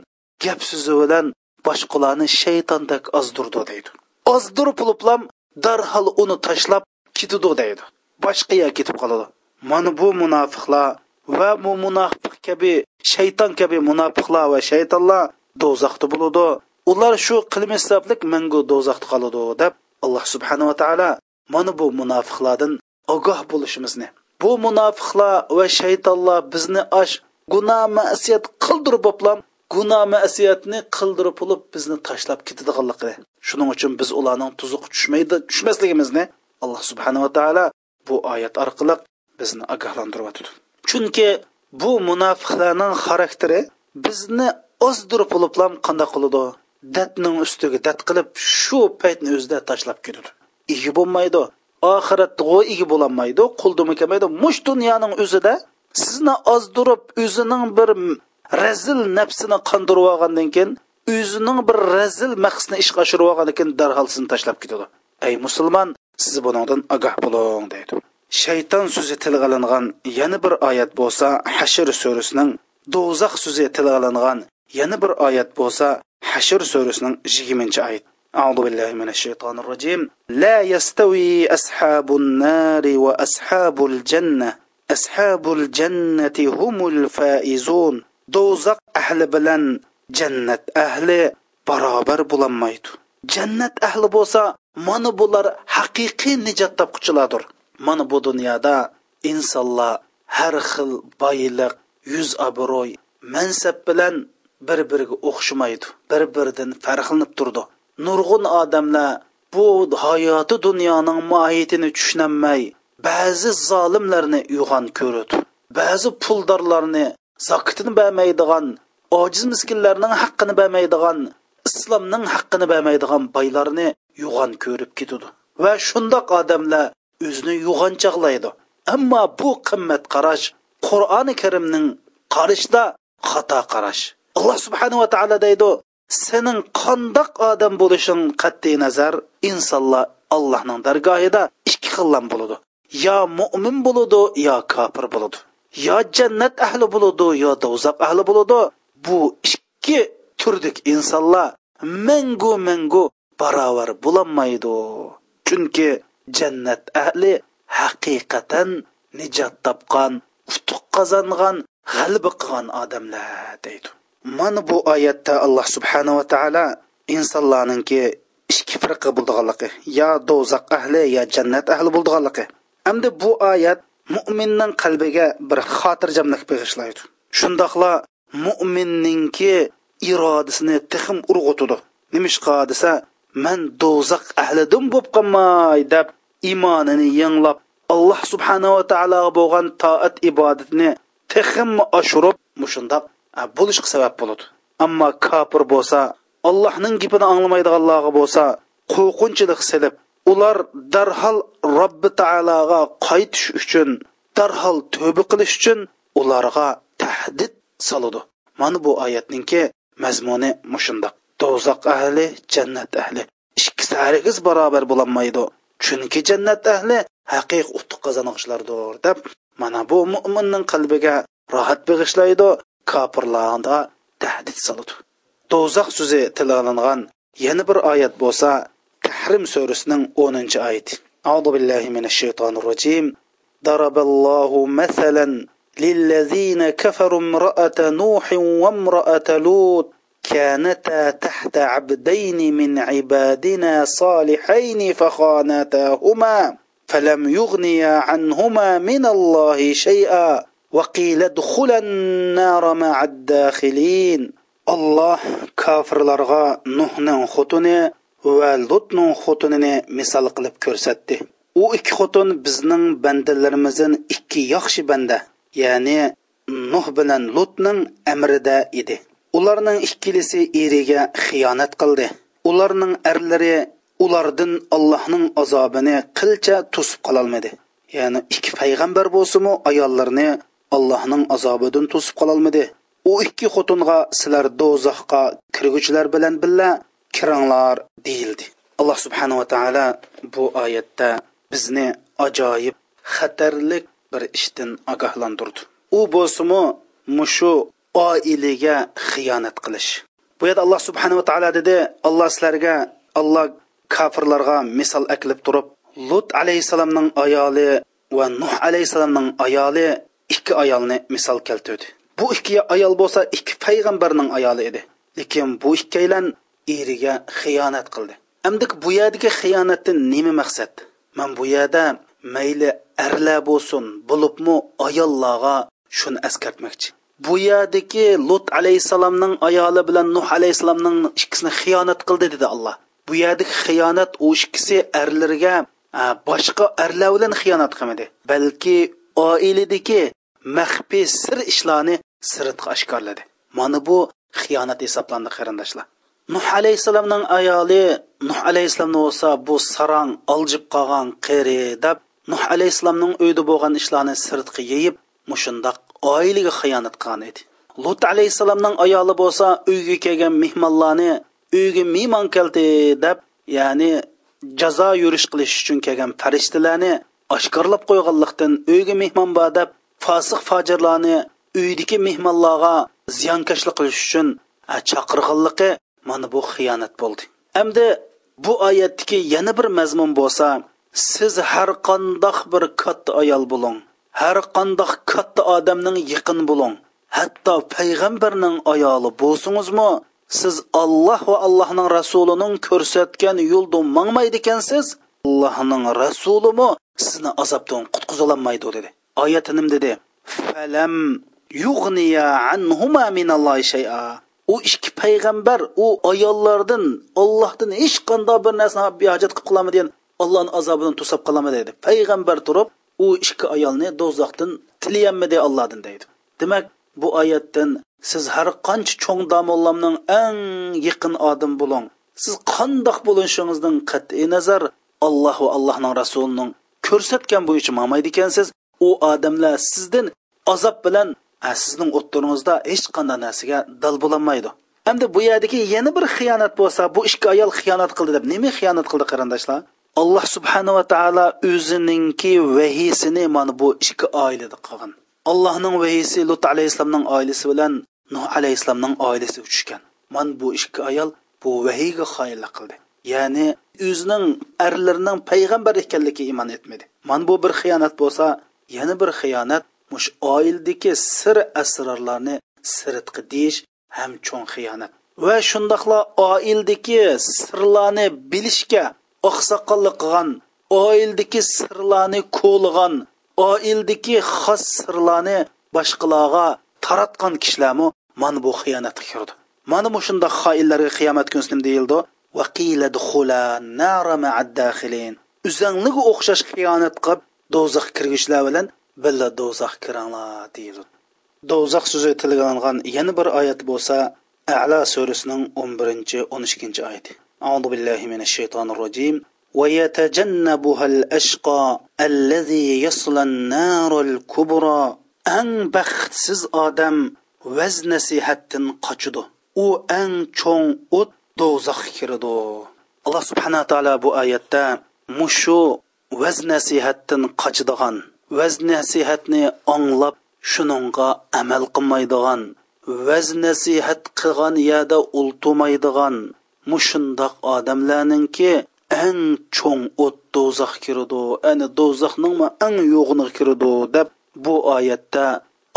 gap so'zi bilan boshqalarni shaytondek ozdirdi deydi. Ozdirib bo'liblam darhol uni tashlab ketidi deydi. Boshqa ketib qoladi. Mana bu munofiqlar va bu munofiq kabi shayton kabi munofiqlar va shaytonlar do'zaxda bo'ladi. Ular shu qilmish sabablik mangu do'zaxda qoladi deb alloh subhanava taolo mana bu munofiqlardan ogoh bo'lishimizni bu munofiqlar va shaytonlar bizni osh gunoh masiyat qildirib bo'plam gunoh masiyatni qildirib bo'lib bizni tashlab ketadiganligi shuning uchun biz ularning tuzuqqa tushmaydi tushmasligimizni alloh subhanava taolo bu oyat orqali bizni ogohlantiryotdi chunki bu munofiqlarning xarakteri bizni ozdirib bo'liblam qanday qiladi? Datning ustiga dat qilib shu paytni o'zida tashlab ketadi. Ega bo'lmaydi. Oxiratda ega bo'lolmaydi quldimi kelmaydi. Mush dunyoning o'zida sizni ozdirib o'zining bir razil nafsini qandirib olgandan keyin o'zining bir razil maqsadni ishga oshirib olgan ekan darhol sizni tashlab ketadi ey musulmon siz buningdan ogoh bo'ling deydi shayton so'zi tilga olingan yana bir oyat bo'lsa hashr surasining do'zax so'zi tilga olingan yana bir oyat bo'lsa hashr surasining yigirmanchi oyat أعوذ بالله من الشيطان الرجيم لا يستوي أصحاب النار وأصحاب الجنة أصحاب الجنة هم الفائزون do'zax ahli bilan jannat ahli barobar bo'lolmaydi jannat ahli bo'lsa mana bular haqiqiy nijot topquchilardir mana bu dunyoda insonlar har xil boylik yuz obro'y mansab bilan bir biriga o'xshamaydi bir biridan farqlanib turdi. Nurg'un odamlar bu hayoti dunyoning mohiyatini tushunolmay ba'zi zolimlarni uyg'on ko'rdi ba'zi puldorlarni zakitini bermaydigan ojiz miskinlarning haqqini bermaydigan islomning haqqini bermaydigan boylarni yo'g'on ko'rib ketadi va shundoq odamlar o'zini yo'g'onchaqlaydi ammo bu qimmat qarash qur'oni karimning qarashda xato qarash. Alloh subhanava taolo deydi sening qandoq odam bo'lishing qat'iy nazar insonlar allohning dargohida ikki xillam bo'ladi yo mo'min bo'ladi yo kofir bo'ladi yo jannat ahli bo'ladi yo do'zax ahli bo'ladi. Bu ikki turdik insonlar mangu mangu barobar bo'lolmaydi chunki jannat ahli haqiqatan nijot topgan utuq qozongan g'alaba qilgan odamlar deydi. Mana bu oyatda alloh subhanava taolo insonlarninki ikki firqa bo'lganligi yo do'zax ahli yo jannat ahli bo'lganligi. Hamda bu oyat mo'minning qalbiga bir xotirjamlik bag'ishlaydi shundoqla mo'minninki irodasini tixim urg'utidi nimishqa desa man do'zax ahlidim bo'lib qolmay deb iymonini yanglab alloh subhanava taologa bo'lgan toat ibodatini tixim oshirib mushundoq bo'lishga sabab bo'ladi. Ammo kofir bo'lsa allohning gapini anglamaydiganlarga bo'lsa qo'rqinchilik silib ular darhol robbi taologa qaytish uchun darhol tövbe qilish uchun ularga tahdid soladi. Mana bu oyatninki mazmuni mushundoq. Do'zax ahli jannat ahli. Ikkisi hargiz barobar bo'lolmaydi chunki jannat ahli haqiq utuq qozonishlardir deb mana bu mo'minning qalbiga rohat bag'ishlaydi kofirlarga tahdid soladi. Do'zax so'zi tilolangan yana bir oyat bo'lsa tahrim surasining o'ninchi oyati أعوذ بالله من الشيطان الرجيم. ضرب الله مثلا للذين كفروا امرأة نوح وامرأة لوط كانتا تحت عبدين من عبادنا صالحين فخانتاهما فلم يغنيا عنهما من الله شيئا وقيل ادخلا النار مع الداخلين. الله كافر لرغا نوحنن va lutning xotinini misol qilib ko'rsatdi. U ikki xotin bizning bandalarimizdan ikki yaxshi banda ya'ni nuh bilan lutning amrida edi. Ularning ikkilisi eriga xiyonat qildi. Ularning arlari ulardan allohning azobini qilcha to'sib qololmadi ya'ni ikki payg'ambar bo'lsinu ayollarni allohning azobidan to'sib qololmadi u ikki xotinga sizlar do'zaxga kirguchilar bilan birga kiringlar deyildi. Alloh subhanava taolo bu oyatda bizni ajoyib xatarlik bir ishdan ogohlantirdi. U bo'lsimi mushu oilaga xiyonat qilish. Bu yerda alloh subhanava taolo dedi alloh sizlarga alloh kofirlarga misol aklib turib lut alayhissalomning ayoli va nuh alayhissalomning ayoli ikki ayolni misol keltirdi. Bu ikki ayol bo'lsa ikki payg'ambarning ayoli edi. Lekin bu ikkalan eriga xiyonat qildi. Amdik bu yerdagi xiyonatdan nima maqsad? Man bu yerda mayli arlar bo'lsin bo'libmi ayollarga shuni eskartmoqchi bu yerdagi lut alayhissalomning ayoli bilan nuh alayhissalomning ikkisini xiyonat qildi dedi alloh bu yerdagi xiyonat u ikkisi erlarga boshqa erlar bilan xiyonat qilmadi balki oiladagi maxfiy sir ishlarni sirtqa oshkorladi. Mana bu xiyonat hisoblandi qarindoshlar. Nuh alayhissalomning ayoli nuh alayhissalomni bo'lsa bu sarang oljib qolgan qeri deb nuh alayhissalomning uyda bo'lgan ishlarni sirtqi yeyib mushundoq oilaga xiyonat qilgan edi. Lut alayhissalomning ayoli bo'lsa uyga kelgan mehmonlarni uyga mehmon keldi deb ya'ni jazo yurish qilish uchun kelgan farishtalarni oshkorlab qo'yganlikdan uyga mehmon bor deb fosiq fojirlarni uydagi mehmonlarga ziyonkashlik qilish uchun chaqirganligi mana bu xiyonat bo'ldi. Hamda bu oyatdagi yana bir mazmun bo'lsa siz har qandoq bir katta ayol bo'ling har qandoq katta odamning yaqin bo'ling hatto payg'ambarning ayoli bo'lsingizmi siz olloh va allohning rasulining ko'rsatgan yo'lda mangmaydi ekansiz allohning rasulimi sizni azobdan qutqizolmaydi dedi. Oyat nim dedi? Falam yug'niya anhuma minallohi shay'a. U ikki payg'ambar u ayollardan ollohdan hech qanday bir narsa behojat qilib qilami degan allohni azobidan to'sab qolami deydi. Payg'ambar turib u ikki ayolni do'zaxdan tilayanmidi allohdan deydi. Demak bu oyatdan siz har qancha cho'ng domollamning eng yaqin odam bo'ling. Siz qandoq bo'lishingizdan qat'iy nazar alloh va allohning rasulining ko'rsatgan bo'yicha mamaydi ekansiz. U odamlar sizdan azob bilan sizning o'ttiringizda hech qanday narsaga dal bo'lolmaydi hamda bu yerdagi yana bir xiyonat bo'lsa bu ikki ayol xiyonat qildi deb nima xiyonat qildi qarindoshlar? Alloh subhanava taolo o'zininki vahiysini mana bu ikki oilada qilgan allohning vahiysi lut alayhissalomning oilasi bilan nuh alayhissalomning oilasi uchishgan. Mana bu ikki ayol bu vahiyga xoyinlik qildi. Ya'ni o'zining arlarining payg'ambar ekanligiga iymon etmadi. Mana bu bir xiyonat bo'lsa yana bir xiyonat mush oildagi sir asrorlarni siritqi deyish ham cho'ng xiyonat va shundoqla oildagi sirlarni bilishga oqsoqollik qilgan oildagi sirlarni ko'lg'an oildagi xos sirlarni boshqalarga taratgan kishilarmi mana bu xiyonatga kirdi. Mana bu shundoq xoinlarga qiyomat kuni deyildi. Uzanliga o'xshash xiyonat qilib do'zax kirgishlar bilan billa do'zax kiringlar deydi do'zax so'zi tilgangan yana bir oyat bo'lsa ala surasining o'n birinchi o'n ikkinchi oyati أعوذ بالله من الشيطان الرجيم ويتجنبها الأشقى الذي يصلى النار الكبرى أن بختسز آدم vaz nasihatdan qochidi u eng cho'ng o't do'zax kirdi alloh subhana taolo bu oyatda mushu vaz nasihatdan qochadigan vaz nasihatni anglab shuningga amal qilmaydigan vaz nasihat qilgan yerda ultumaydigan mushundoq odamlarninki eng cho'ng o't do'zax kirdi ani do'zaxningmi eng yo'g'ini kirdi deb bu oyatda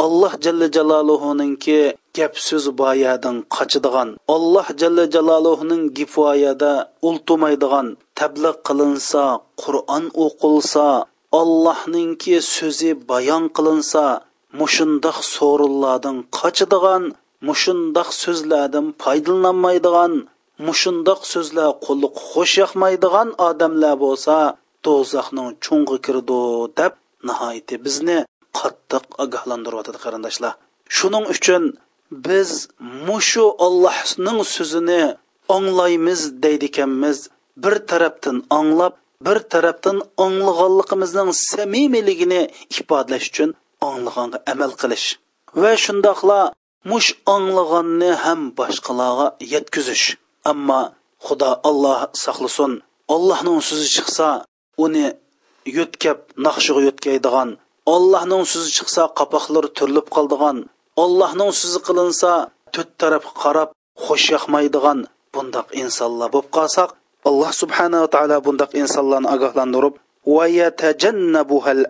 alloh jalla jaloluhuninki gap so'z boyadan qochadigan alloh jalla jaloluhuning gifoyada ultumaydigan tabliq qilinsa qur'on o'qilsa allohninki so'zi bayon qilinsa mushundoq so'rinlardan qochadigan mushundoq so'zlardan foydalanmaydigan mushundoq so'zlar qulluq xush yoqmaydigan odamlar bo'lsa do'zaxning chungi kirdi deb nihoyatda bizni qattiq ogohlantiryotadi qarindoshlar. Shuning uchun biz mushu ollohning so'zini anglaymiz deydi bir tarafdan anglab bir tarafdan anglaganligimizning samimiyligini ifodalash uchun anglaganga amal qilish va shundoqla mush anglaganni ham boshqalarga yetkazish. Ammo xudo olloh saqlasin ollohning so'zi chiqsa uni yo'tkab naqshiga yo'tkaydigan ollohning so'zi chiqsa qapoqlar turilib qoldigan ollohning so'zi qilinsa to'rt tarafga qarab xush yoqmaydigan bundoq insonlar bo'lib qolsak alloh subhanava taolo bundoq insonlarni ogohlantirib va yatajannabuhal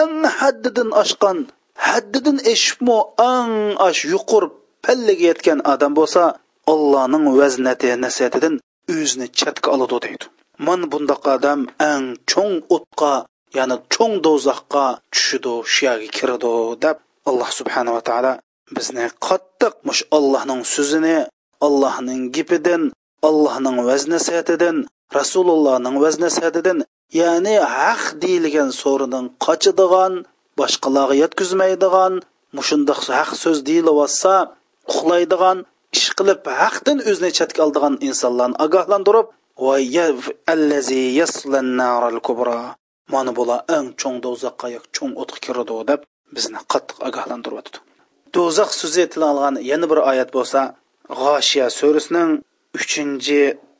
ang haddidan oshgan haddidan eshibmi ang osh yuqur pallaga yetgan odam bo'lsa allohning vaznati nasihatidan o'zini chatga oladi deydi. Man bundoq odam ang cho'ng o'tqa ya'ni cho'ng do'zaxqa tushidi shu yerga kiradi deb alloh subhanava taolo bizni qattiq mush allohning so'zini allohning gipidan allohning vaz nasihatidan rasulullohning vaz nasihatidan ya'ni haq deyilgan so'ridan qochadigan boshqalarga yetkazmaydigan mushundoq haq so'z deyilyotsa uxlaydigan ish qilib haqdan o'zini chatga oldigan insonlarni ogohlantirib mana bular eng cho'ng do'zaxqa cho'ng o'tga kiradi deb bizni qattiq ogohlantiryapti. Do'zax so'zi tilangan yana bir oyat bo'lsa g'oshiya surasining uchinchi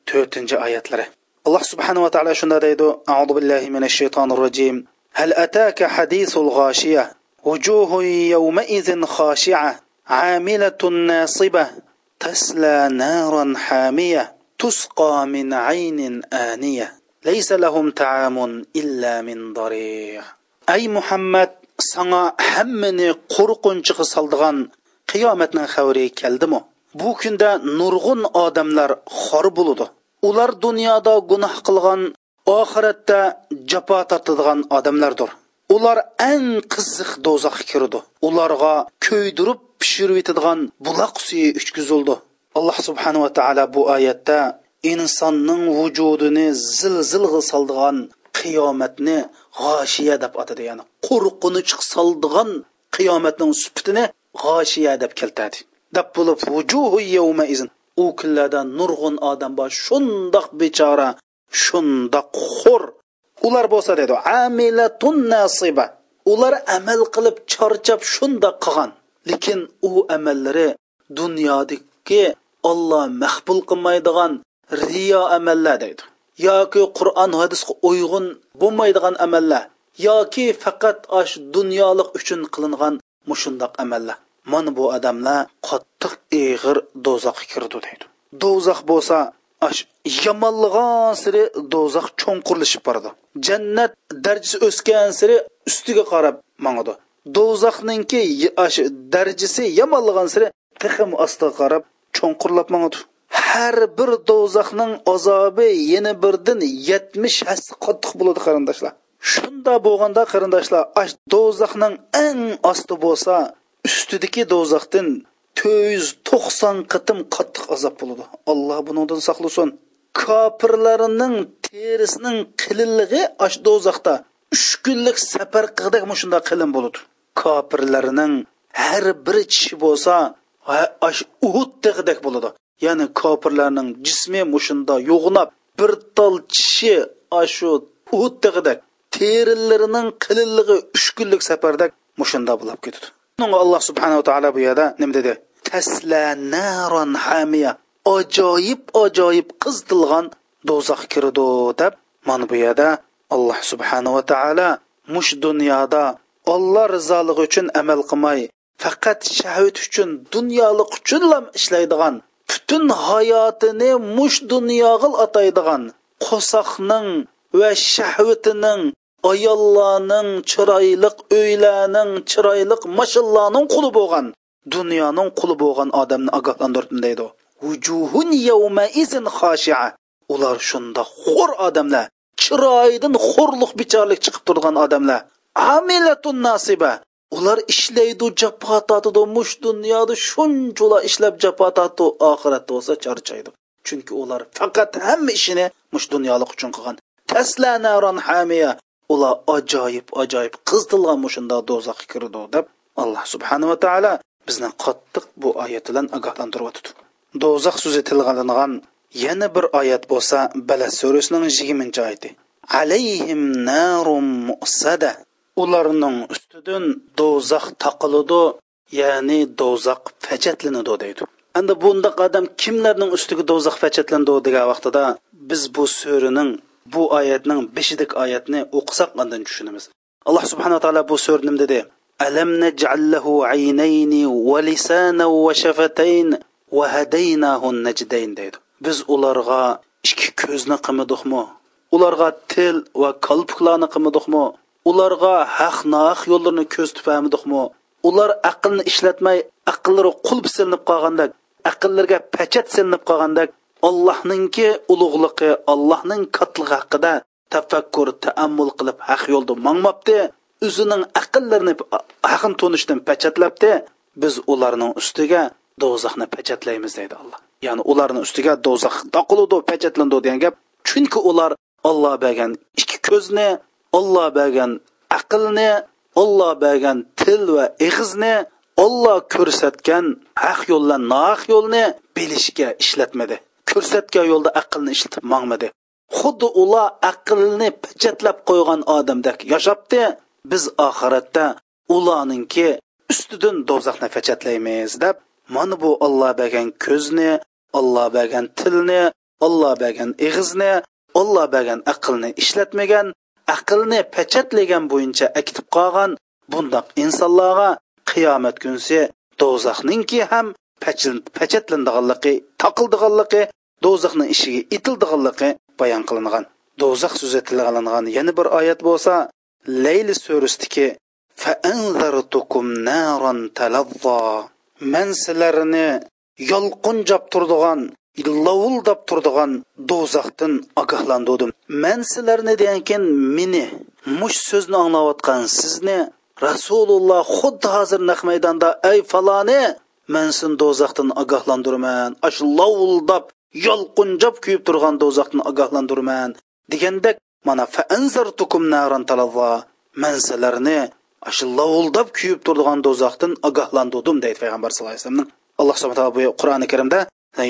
to'rtinchi oyatlari alloh subhanava taolo shunda deydi audu billahi minash shaytonir rojim هل أتاك حديث الغاشية وجوه يومئذ خاشعة عاملة ناصبة تسلى نارا حامية تسقى من عين آنية ليس لهم طعام إلا من ضريع أي محمد sana hammani qo'rqinchiga soldigan qiyomatning xabari keldimi Bu kunda nurg'un odamlar xor bo'ludi. Ular dunyoda gunoh qilgan oxiratda jafo tortadigan odamlardir. Ular eng qiziq do'zaxga kirdi ularga ko'ydirib pishirib etadigan buloq suyi uchkizildi alloh subhanava taolo bu oyatda insonning vujudini zilzilga soldigan qiyomatni g'oshiya deb atadi ya'ni qo'rqinch soldigan qiyomatning sifatini g'oshiya deb keltiradi. Deb bo'lib u kunlarda nurg'un odam bor shundoq bechora shundoq xo'r ular bo'lsa dedi amilatun nasiba. Ular amal qilib charchab shundoq qilgan. Lekin u amallari dunyodagi olloh mahbul qilmaydigan riyo amallar deydi. Yoki qur'on hadisga uyg'un bo'lmaydigan amallar yoki faqat osh dunyolik uchun qilingan mushundoq amallar. Mana bu odamlar qattiq ig'ir do'zaxga kirdi deydi. Do'zax bo'lsa ash siri do'zax cho'nqurlashib boradi. Jannat darajasi o'sgan siri ustiga qarab mangadi do'zaxninki ash darajasi yomonlig'an siri tixim ostiga qarab cho'nqurlab mangadi har bir do'zaxning azobi yana birdan yetmish hassa qattiq bo'ladi qarindoshlar. Shunda bo'lganda qarindoshlar do'zaxning eng osti bo'lsa ustidagi do'zaxdan to'rt yuz to'qson qatim qattiq azob bo'ladi. Alloh bunidan saqlasin. Kofirlarning terisining qilinlig'i ash do'zaxda uch kunlik safar qildik shunday qilin bo'ladi. Kofirlarning har bir tishi bo'lsa ash uhud bo'ladi. Ya'ni kofirlarning jismi mushunda yo'g'inab bir tal tishi ashu uhud terilarining qilinlig'i uch kunlik safarda mushunda bo'lib ketadi. Alloh subhanava taolo bu yerda nima dedi? Tasla naron hamiya. Ajoyib ajoyib qizitilgan do'zax kirdi deb mana bu yerda alloh subhanava taolo mush dunyoda olloh rizoligi uchun amal qilmay faqat shahvat uchun dunyolik uchunlam ishlaydigan butun hayotini mush dunyoga ataydigan qo'soqning va shahvatining ayollarning chiroyliq uylarning chiroyliq mashinlarning quli bo'lgan dunyoning quli bo'lgan odamni ogohlantirdim deydi vujuhun yawma izin xoshi'a ular shunda xo'r odamlar chiroyidan xo'rliq bicharlik chiqib turgan odamlar. Amilatun nasiba. Ular ishlaydi jafo tortadi mush dunyoda shunchalar ishlab jafo tortdi oxiratda bo'lsa charchaydi. Chunki ular faqat hamma ishini mush dunyolik uchun qilgan. Tasla naron hamiya ular ajoyib ajoyib qizitilgan mushunda do'zaxga kirdi deb alloh subhanava taolo bizni qattiq bu oyat bilan ogohlantiryotdi do'zax so'zi tilg'alingan yana bir oyat bo'lsa balas surasining yigirmanchi oyati. Alayhim narum musada. Ularning ustidan do'zax taqiladi ya'ni do'zax fajatlanadi deydi. Endi bundaq odam kimlarning ustiga do'zax fachatlandi degan vaqtida biz bu suraning bu oyatning beshidik oyatni o'qisak qanday tushunamiz. Alloh subhanaa taolo bu so'r nima dedi? Alam naj'allahu aynayni va lisana va shafatayn va hadaynahu najdayn deydi. Biz ularga ikki ko'zni qilmadikmi ularga til va kalpuklarni qilmadikmi ularga haq naq yo'llarini ko'z tufamidikmi ular aqlni ishlatmay aqllari qulb silinib qolgandek aqllarga pachat silinib qolgandek allohninki ulug'ligi allohning kattligi haqida tafakkur taammul qilib haq yo'lda mangmabdi. O'zining aqllarini haqin tunishdan pachatlabdi. Biz ularning ustiga do'zaxni pachatlaymiz deydi alloh. Ya'ni ularni ustiga do'zax taqiludi pachatlandi degan gap. Chunki ular olloh bergan ikki ko'zni olloh bergan aqlni olloh bergan til va ig'izni olloh ko'rsatgan haq yo'ldan nohaq yo'lni bilishga ishlatmadi. Ko'rsatgan yo'lda aqlni ishlatib mangmadi. Xuddi ular aqlni pachatlab qo'ygan odamdek yashabdi biz oxiratda ularninki ustidan do'zaxni pachatlaymiz deb mana bu olloh bergan ko'zni olloh bergan tilni olloh bergan ig'izni olloh bergan aqlni ishlatmagan aqlni pachatlagan bo'yicha akitib qolgan bundoq insonlarga qiyomat kunsi do'zaxninki ham pachatlandianligi taqildiganligi do'zaxning ishiga itildiganligi bayon qilingan. Do'zax so'zi tilg'alingan yana bir oyat bo'lsa layli surisdiki man sizlarni yolqinjab turdigan lovuldab turdigan do'zaxdan ogohlantirdim man sizlarni degankin meni mush so'zni anglayotgan sizni rasululloh xuddi hozir naq maydonda ey faloni man sin do'zaxdan ogohlantirman ash lovuldab yolqunjab kuyib turgan do'zaxni ogohlantirman. Degandek mana faanzartukum naran talazza man sizlarni shu lovuldab kuyib turgan do'zaxdan ogohlantirdim deydi payg'ambar sallallohu alayhi vasallamning alloh subhana taolo bu qur'oni karimda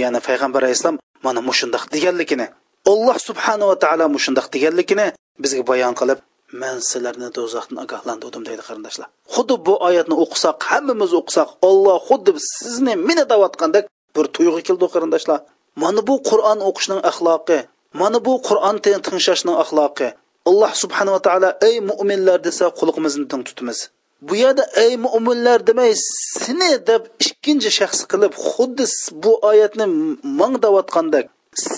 ya'ni payg'ambar alayhissalom mana mushundoq deganligini alloh subhanava taolo mushundoq deganligini bizga bayon qilib man sizlarni do'zaxdan ogohlantirdim deydi qarindoshlar. Xuddi bu oyatni o'qisak hammamiz o'qisak olloh xuddi sizni meni davatgandek bir tuyg'u keldi qarindoshlar. Mana bu qur'on o'qishning axloqi mana bu qur'on tinglashning axloqi. Alloh subhanava taolo ey mo'minlar desa qulig'imizni tin tutamiz. Bu yerda ey mo'minlar demay seni deb ikkinchi shaxs qilib xuddi bu oyatni mang deyotgandek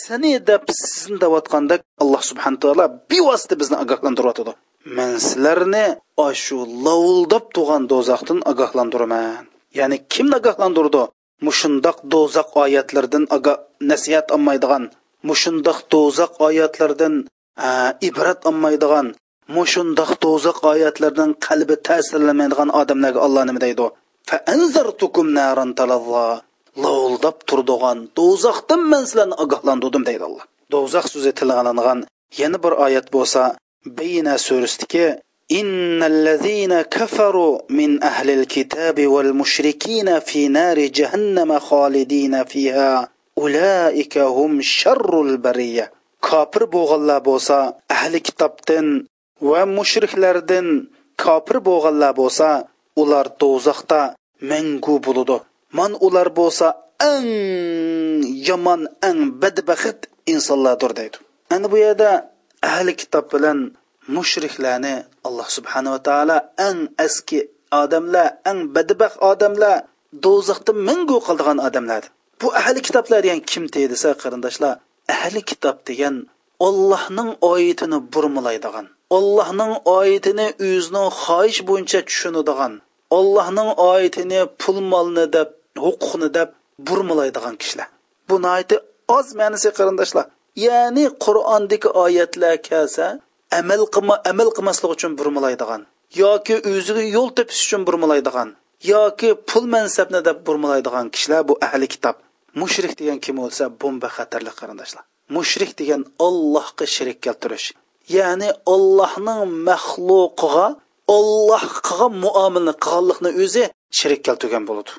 seni deb sizni deyotgandek alloh subhana taolo bevosita bizni ogohlantiryotidi man sizlarni shu lovuldab tug'an do'zaxdan ogohlantiraman. Ya'ni kimni ogohlantirdi? Mushundoq do'zax oyatlardan nasihat olmaydigan mushundoq do'zax oyatlardan ibrat olmaydigan mushundoq do'zax oyatlardan qalbi ta'sirlanmaydigan odamlarga olloh nima deydi? Lovuldab turdigan do'zaxdan man sizlarni ogohlantirdim deydi alloh. Do'zax so'zi tilg'alangan yana bir oyat bo'lsa bayna surasidagi إن الذين كفروا من أهل الكتاب والمشركين في نار جهنم خالدين فيها أولئك هم شر البرية kofir bo'lganlar bo'lsa ahli kitobdan va mushriklardan kofir bo'lganlar bo'lsa ular do'zaxda mangu bo'ladi man ular bo'lsa eng yomon eng badbaxt insonlardir deydi ana bu yerda ahli kitob bilan mushriklarni alloh subhanava taolo eng eski odamlar eng badbaxt odamlar do'zaxda mingu qildigan odamlar. Bu ahli kitoblar degan kim desa qarindoshlar ahli kitob degan ollohning oyatini burmalaydigan ollohning oyatini o'zining xohish bo'yicha tushunadigan ollohning oyatini pul molni deb huquqni deb burmalaydigan kishilar. Bu oz ma'nisi qarindoshlar. Ya'ni qur'ondagi oyatlar kelsa amal qilma amal qilmaslik uchun burmalaydigan yoki o'ziga yo'l topish uchun burmalaydigan yoki pul mansabni deb burmalaydigan kishilar bu ahli kitob mushrik degan kim bo'lsa bomba xatarli qarindoshlar mushrik degan ollohga shirik keltirish ya'ni ollohning maxluqiga olloh qilgan qilganlikni o'zi shirik keltirgan bo'ladi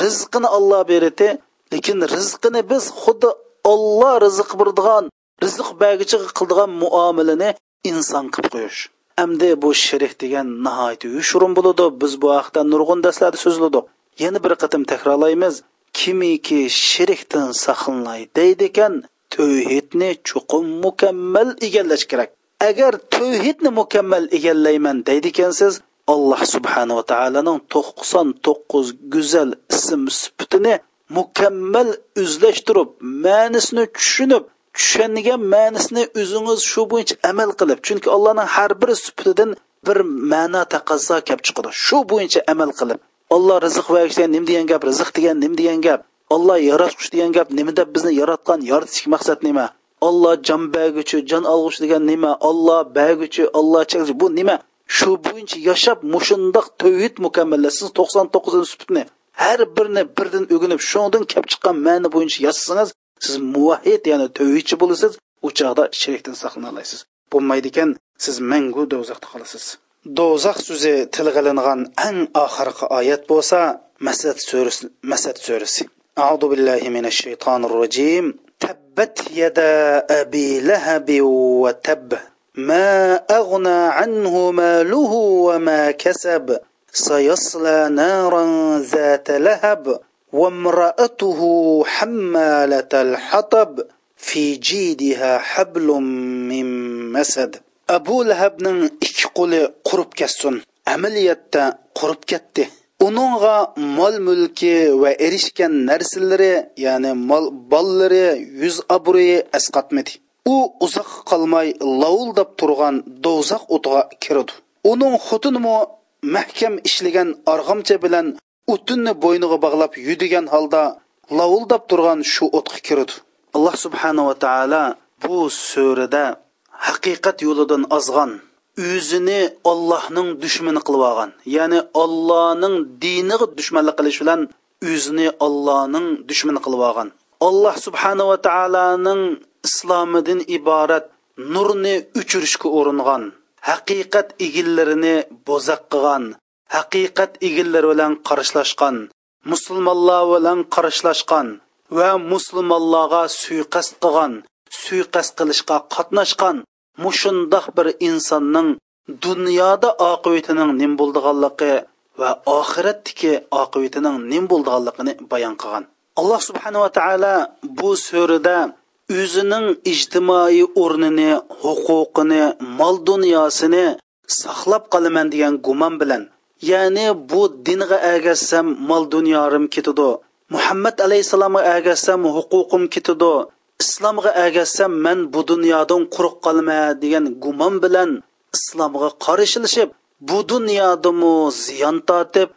rizqini olloh beradi lekin rizqini biz xuddi olloh rizq beradigan rizq bagichi qildigan muomilani inson qilib qo'yish. Endi bu shirik degan nihoyat yushurun bo'ladi biz bu haqda nurg'un darslarda so'zladik yana bir qatim takrorlaymiz. Kimiki shirikdan saqlanay deydi ekan tavhidni chuqur mukammal egallash kerak. Agar tavhidni mukammal egallayman deydi ekansiz alloh subhanava taoloning to'qson to'qqiz go'zal ism sifatini mukammal o'zlashtirib ma'nisini tushunib tushungan ma'nisini o'zingiz shu bo'yicha amal qilib chunki allohning har bir sifatidan bir ma'no taqozo kelib chiqadi. Shu bo'yicha amal qilib olloh rizq berish degan nim degan gap rizq degan nim degan gap olloh yaratquch degan gap nima deb bizni yaratgan yaratish maqsad nima? Olloh jon berguchi jon olg'uchi degan nima? Olloh berguchi olloh chekguchi bu nima? Shu bo'yicha yashab mushundoq tovid mukammallasiz to'qson to'qqizinchi sutni har birini birdan o'ginib shundan kelib chiqqan ma'ni bo'yicha yashasangiz siz muvahhid ya'ni tavhidchi bo'lasiz u chog'da shirkdan saqlana olasiz bo'lmaydi ekan siz mangu do'zaxda qolasiz do'zax so'zi tilg'ilingan eng oxirgi oyat bo'lsa masad surasi masad surasi أعوذ بالله من الشيطان الرجيم تبت يدا أبي لهب وتب ما أغنى عنه ماله وما كسب sayasla naran zata lahab وامرأته حمالة الحطب في جيدها حبل من مسد abu lahabning ikki qo'li qurib ketsin amaliyotda qurib ketdi uningga mol mulki va erishgan narsalari ya'ni mol bollari yuz obro'yi asqatmadi u uzoq qolmay lovuldab turgan do'zax o'tiga kirdi uning xotinimi mahkam ishlagan arg'amcha bilan o'tinni bo'yniga bog'lab yudigan holda lovuldab turgan shu o'tga kirdi. Alloh subhanava taolo bu surada haqiqat yo'lidan ozg'an o'zini ollohning dushmani qilib olgan ya'ni ollohning diniga dushmanlik qilish bilan o'zini ollohning dushmani qilib olgan. Alloh subhanava taoloning islomidan iborat nurni o'chirishga uringan haqiqat egillarini bo'zaq qilgan haqiqat egillari bilan qarshilashgan musulmonlar bilan qarshilashgan va musulmonlarga suiqasd qilgan suiqasd qilishga qatnashgan mushundoq bir insonning dunyoda oqibatining nim bo'ldiganligi va oxiratdagi oqibatining nim bo'ldiganligini bayon qilgan. Alloh subhanava taolo bu surada o'zining ijtimoiy o'rnini huquqini mol dunyosini saqlab qolaman degan gumon bilan ya'ni bu dinga agassam mol dunyorim ketidi muhammad alayhissalomga agassam huquqim ketidi islomga agassam man bu dunyodan quruq qolma degan gumon bilan islomga qarshilashib bu dunyodamu ziyon tortib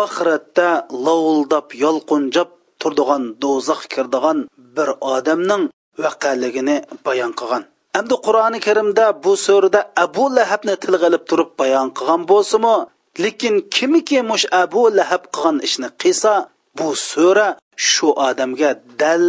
oxiratda lovuldab yolqunjab turdigan do'zax kirdigan bir odamning vaqaligini bayon qilgan. Endi qur'oni karimda bu surada abu lahabni tilga ilib turib bayon qilgan bo'lsimi lekin kimiki mush abu lahab qilgan ishni qilsa bu sura shu odamga dal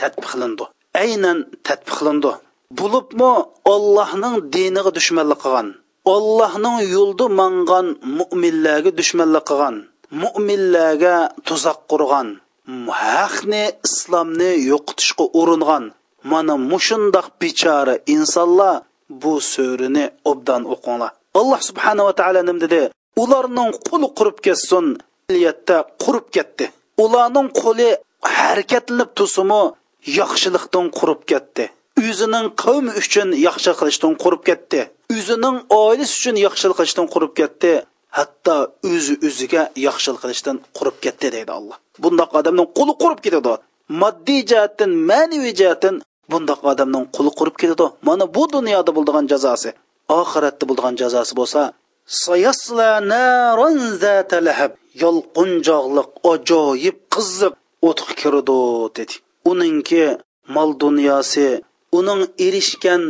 tadbiqlandi aynan tadbiqlandi bo'libmi ollohning diniga dushmanlik qilgan ollohning yo'lida mangan mo'minlarga dushmanlik qilgan mo'minlarga tuzoq qurgan haqni islomni yo'qotishga uringan mana mushundoq bechora insonlar bu so'rini obdan o'qinglar. Alloh subhanava taolo nim dedi ularning qo'li qurib ketsin niyatda qurib ketdi. Ularning qo'li harakatlanib tusimi yaxshilikdan qurib ketdi. O'zining qavmi uchun yaxshi qilishdan qurib ketdi. O'zining oilasi uchun yaxshilik qilishdan qurib ketdi. Hatto o'zi o'ziga yaxshilik qilishdan qurib ketdi deydi alloh bundoq odamning qo'li qurib ketadi. Moddiy jihatdan ma'naviy jihatdan bundoq odamning qo'li qurib ketadi. Mana bu dunyoda bo'ladigan jazosi oxiratda bo'ladigan jazosi bo'lsa sayasla naron zata lahab. Yolqunjoqliq ajoyib qiziq o'tga kirdi dedi. Uningki mol dunyosi uning erishgan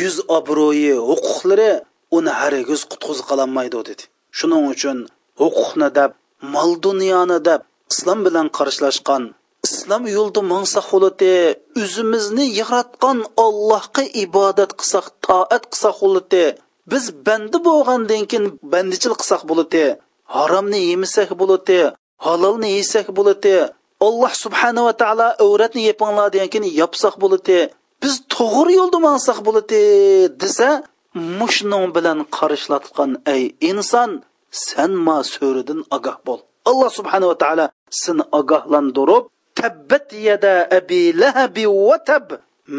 yuz obro'yi huquqlari uni hargiz qutqiz qololmaydi dedi. Shuning uchun huquqni deb mol dunyoni deb islom bilan qarshilashgan islom yo'lida mangsa xulati o'zimizni yaratgan allohga ibodat qilsak toat qilsak xulati biz bandi bo'lgandan keyin bandichilik qilsak bo'ladi haromni yemasak bo'ladi halolni yesak bo'ladi alloh subhanava taolo avratni yepinglar degan keyin yopsak bo'ladi biz to'g'ri yo'lda mansak bo'ladi desa mushning bilan qarishlatgan ey inson sen ma so'ridin ogoh bo'l. Alloh subhanava taolo seni ogohlantirib tabbat yada abi lahabi va tab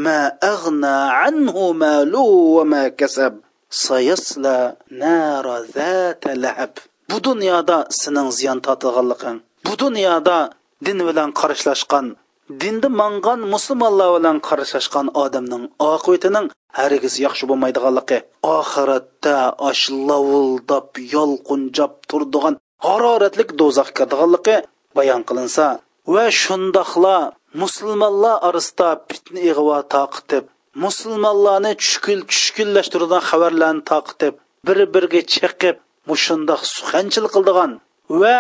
ma aghna anhu malu va ma kasab. Sayasla nara zata lahab. Bu dunyoda sening ziyon tortganliging bu dunyoda din bilan qarashlashgan dindi mangan musulmonlar bilan qarashashgan odamning oqibatining hargiz yaxshi bo'lmaydiganligi oxiratda osh lovuldab yolqunjab turdigan haroratlik do'zax kirdiganligi bayon qilinsa va shundoqla musulmonlar orasida fitna ig'vo taqitib musulmonlarni tushkul tushkullashtiradigan xabarlarni taqitib bir biriga chiqib mushundoq suxanchilik qildigan va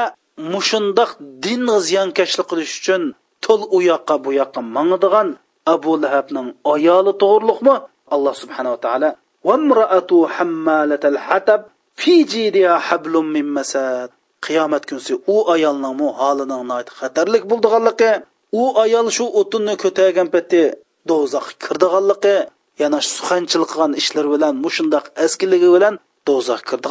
mushundoq din ziyonkashlik qilish uchun to'l u yoqqa bu yoqqa mangdigan abu lahabning ayoli to'g'riliqmi alloh subhanava taolo vamraatu hammalatal hatab fi jidiha hablum min masad. Qiyomat kunsi u ayolning holining xatarlik bo'ldiganligi u ayol shu o'tinni ko'targan paytda do'zax kirdiganligi yana suxanchilik qilgan ishlar bilan mushundoq askiligi bilan do'zax kirdi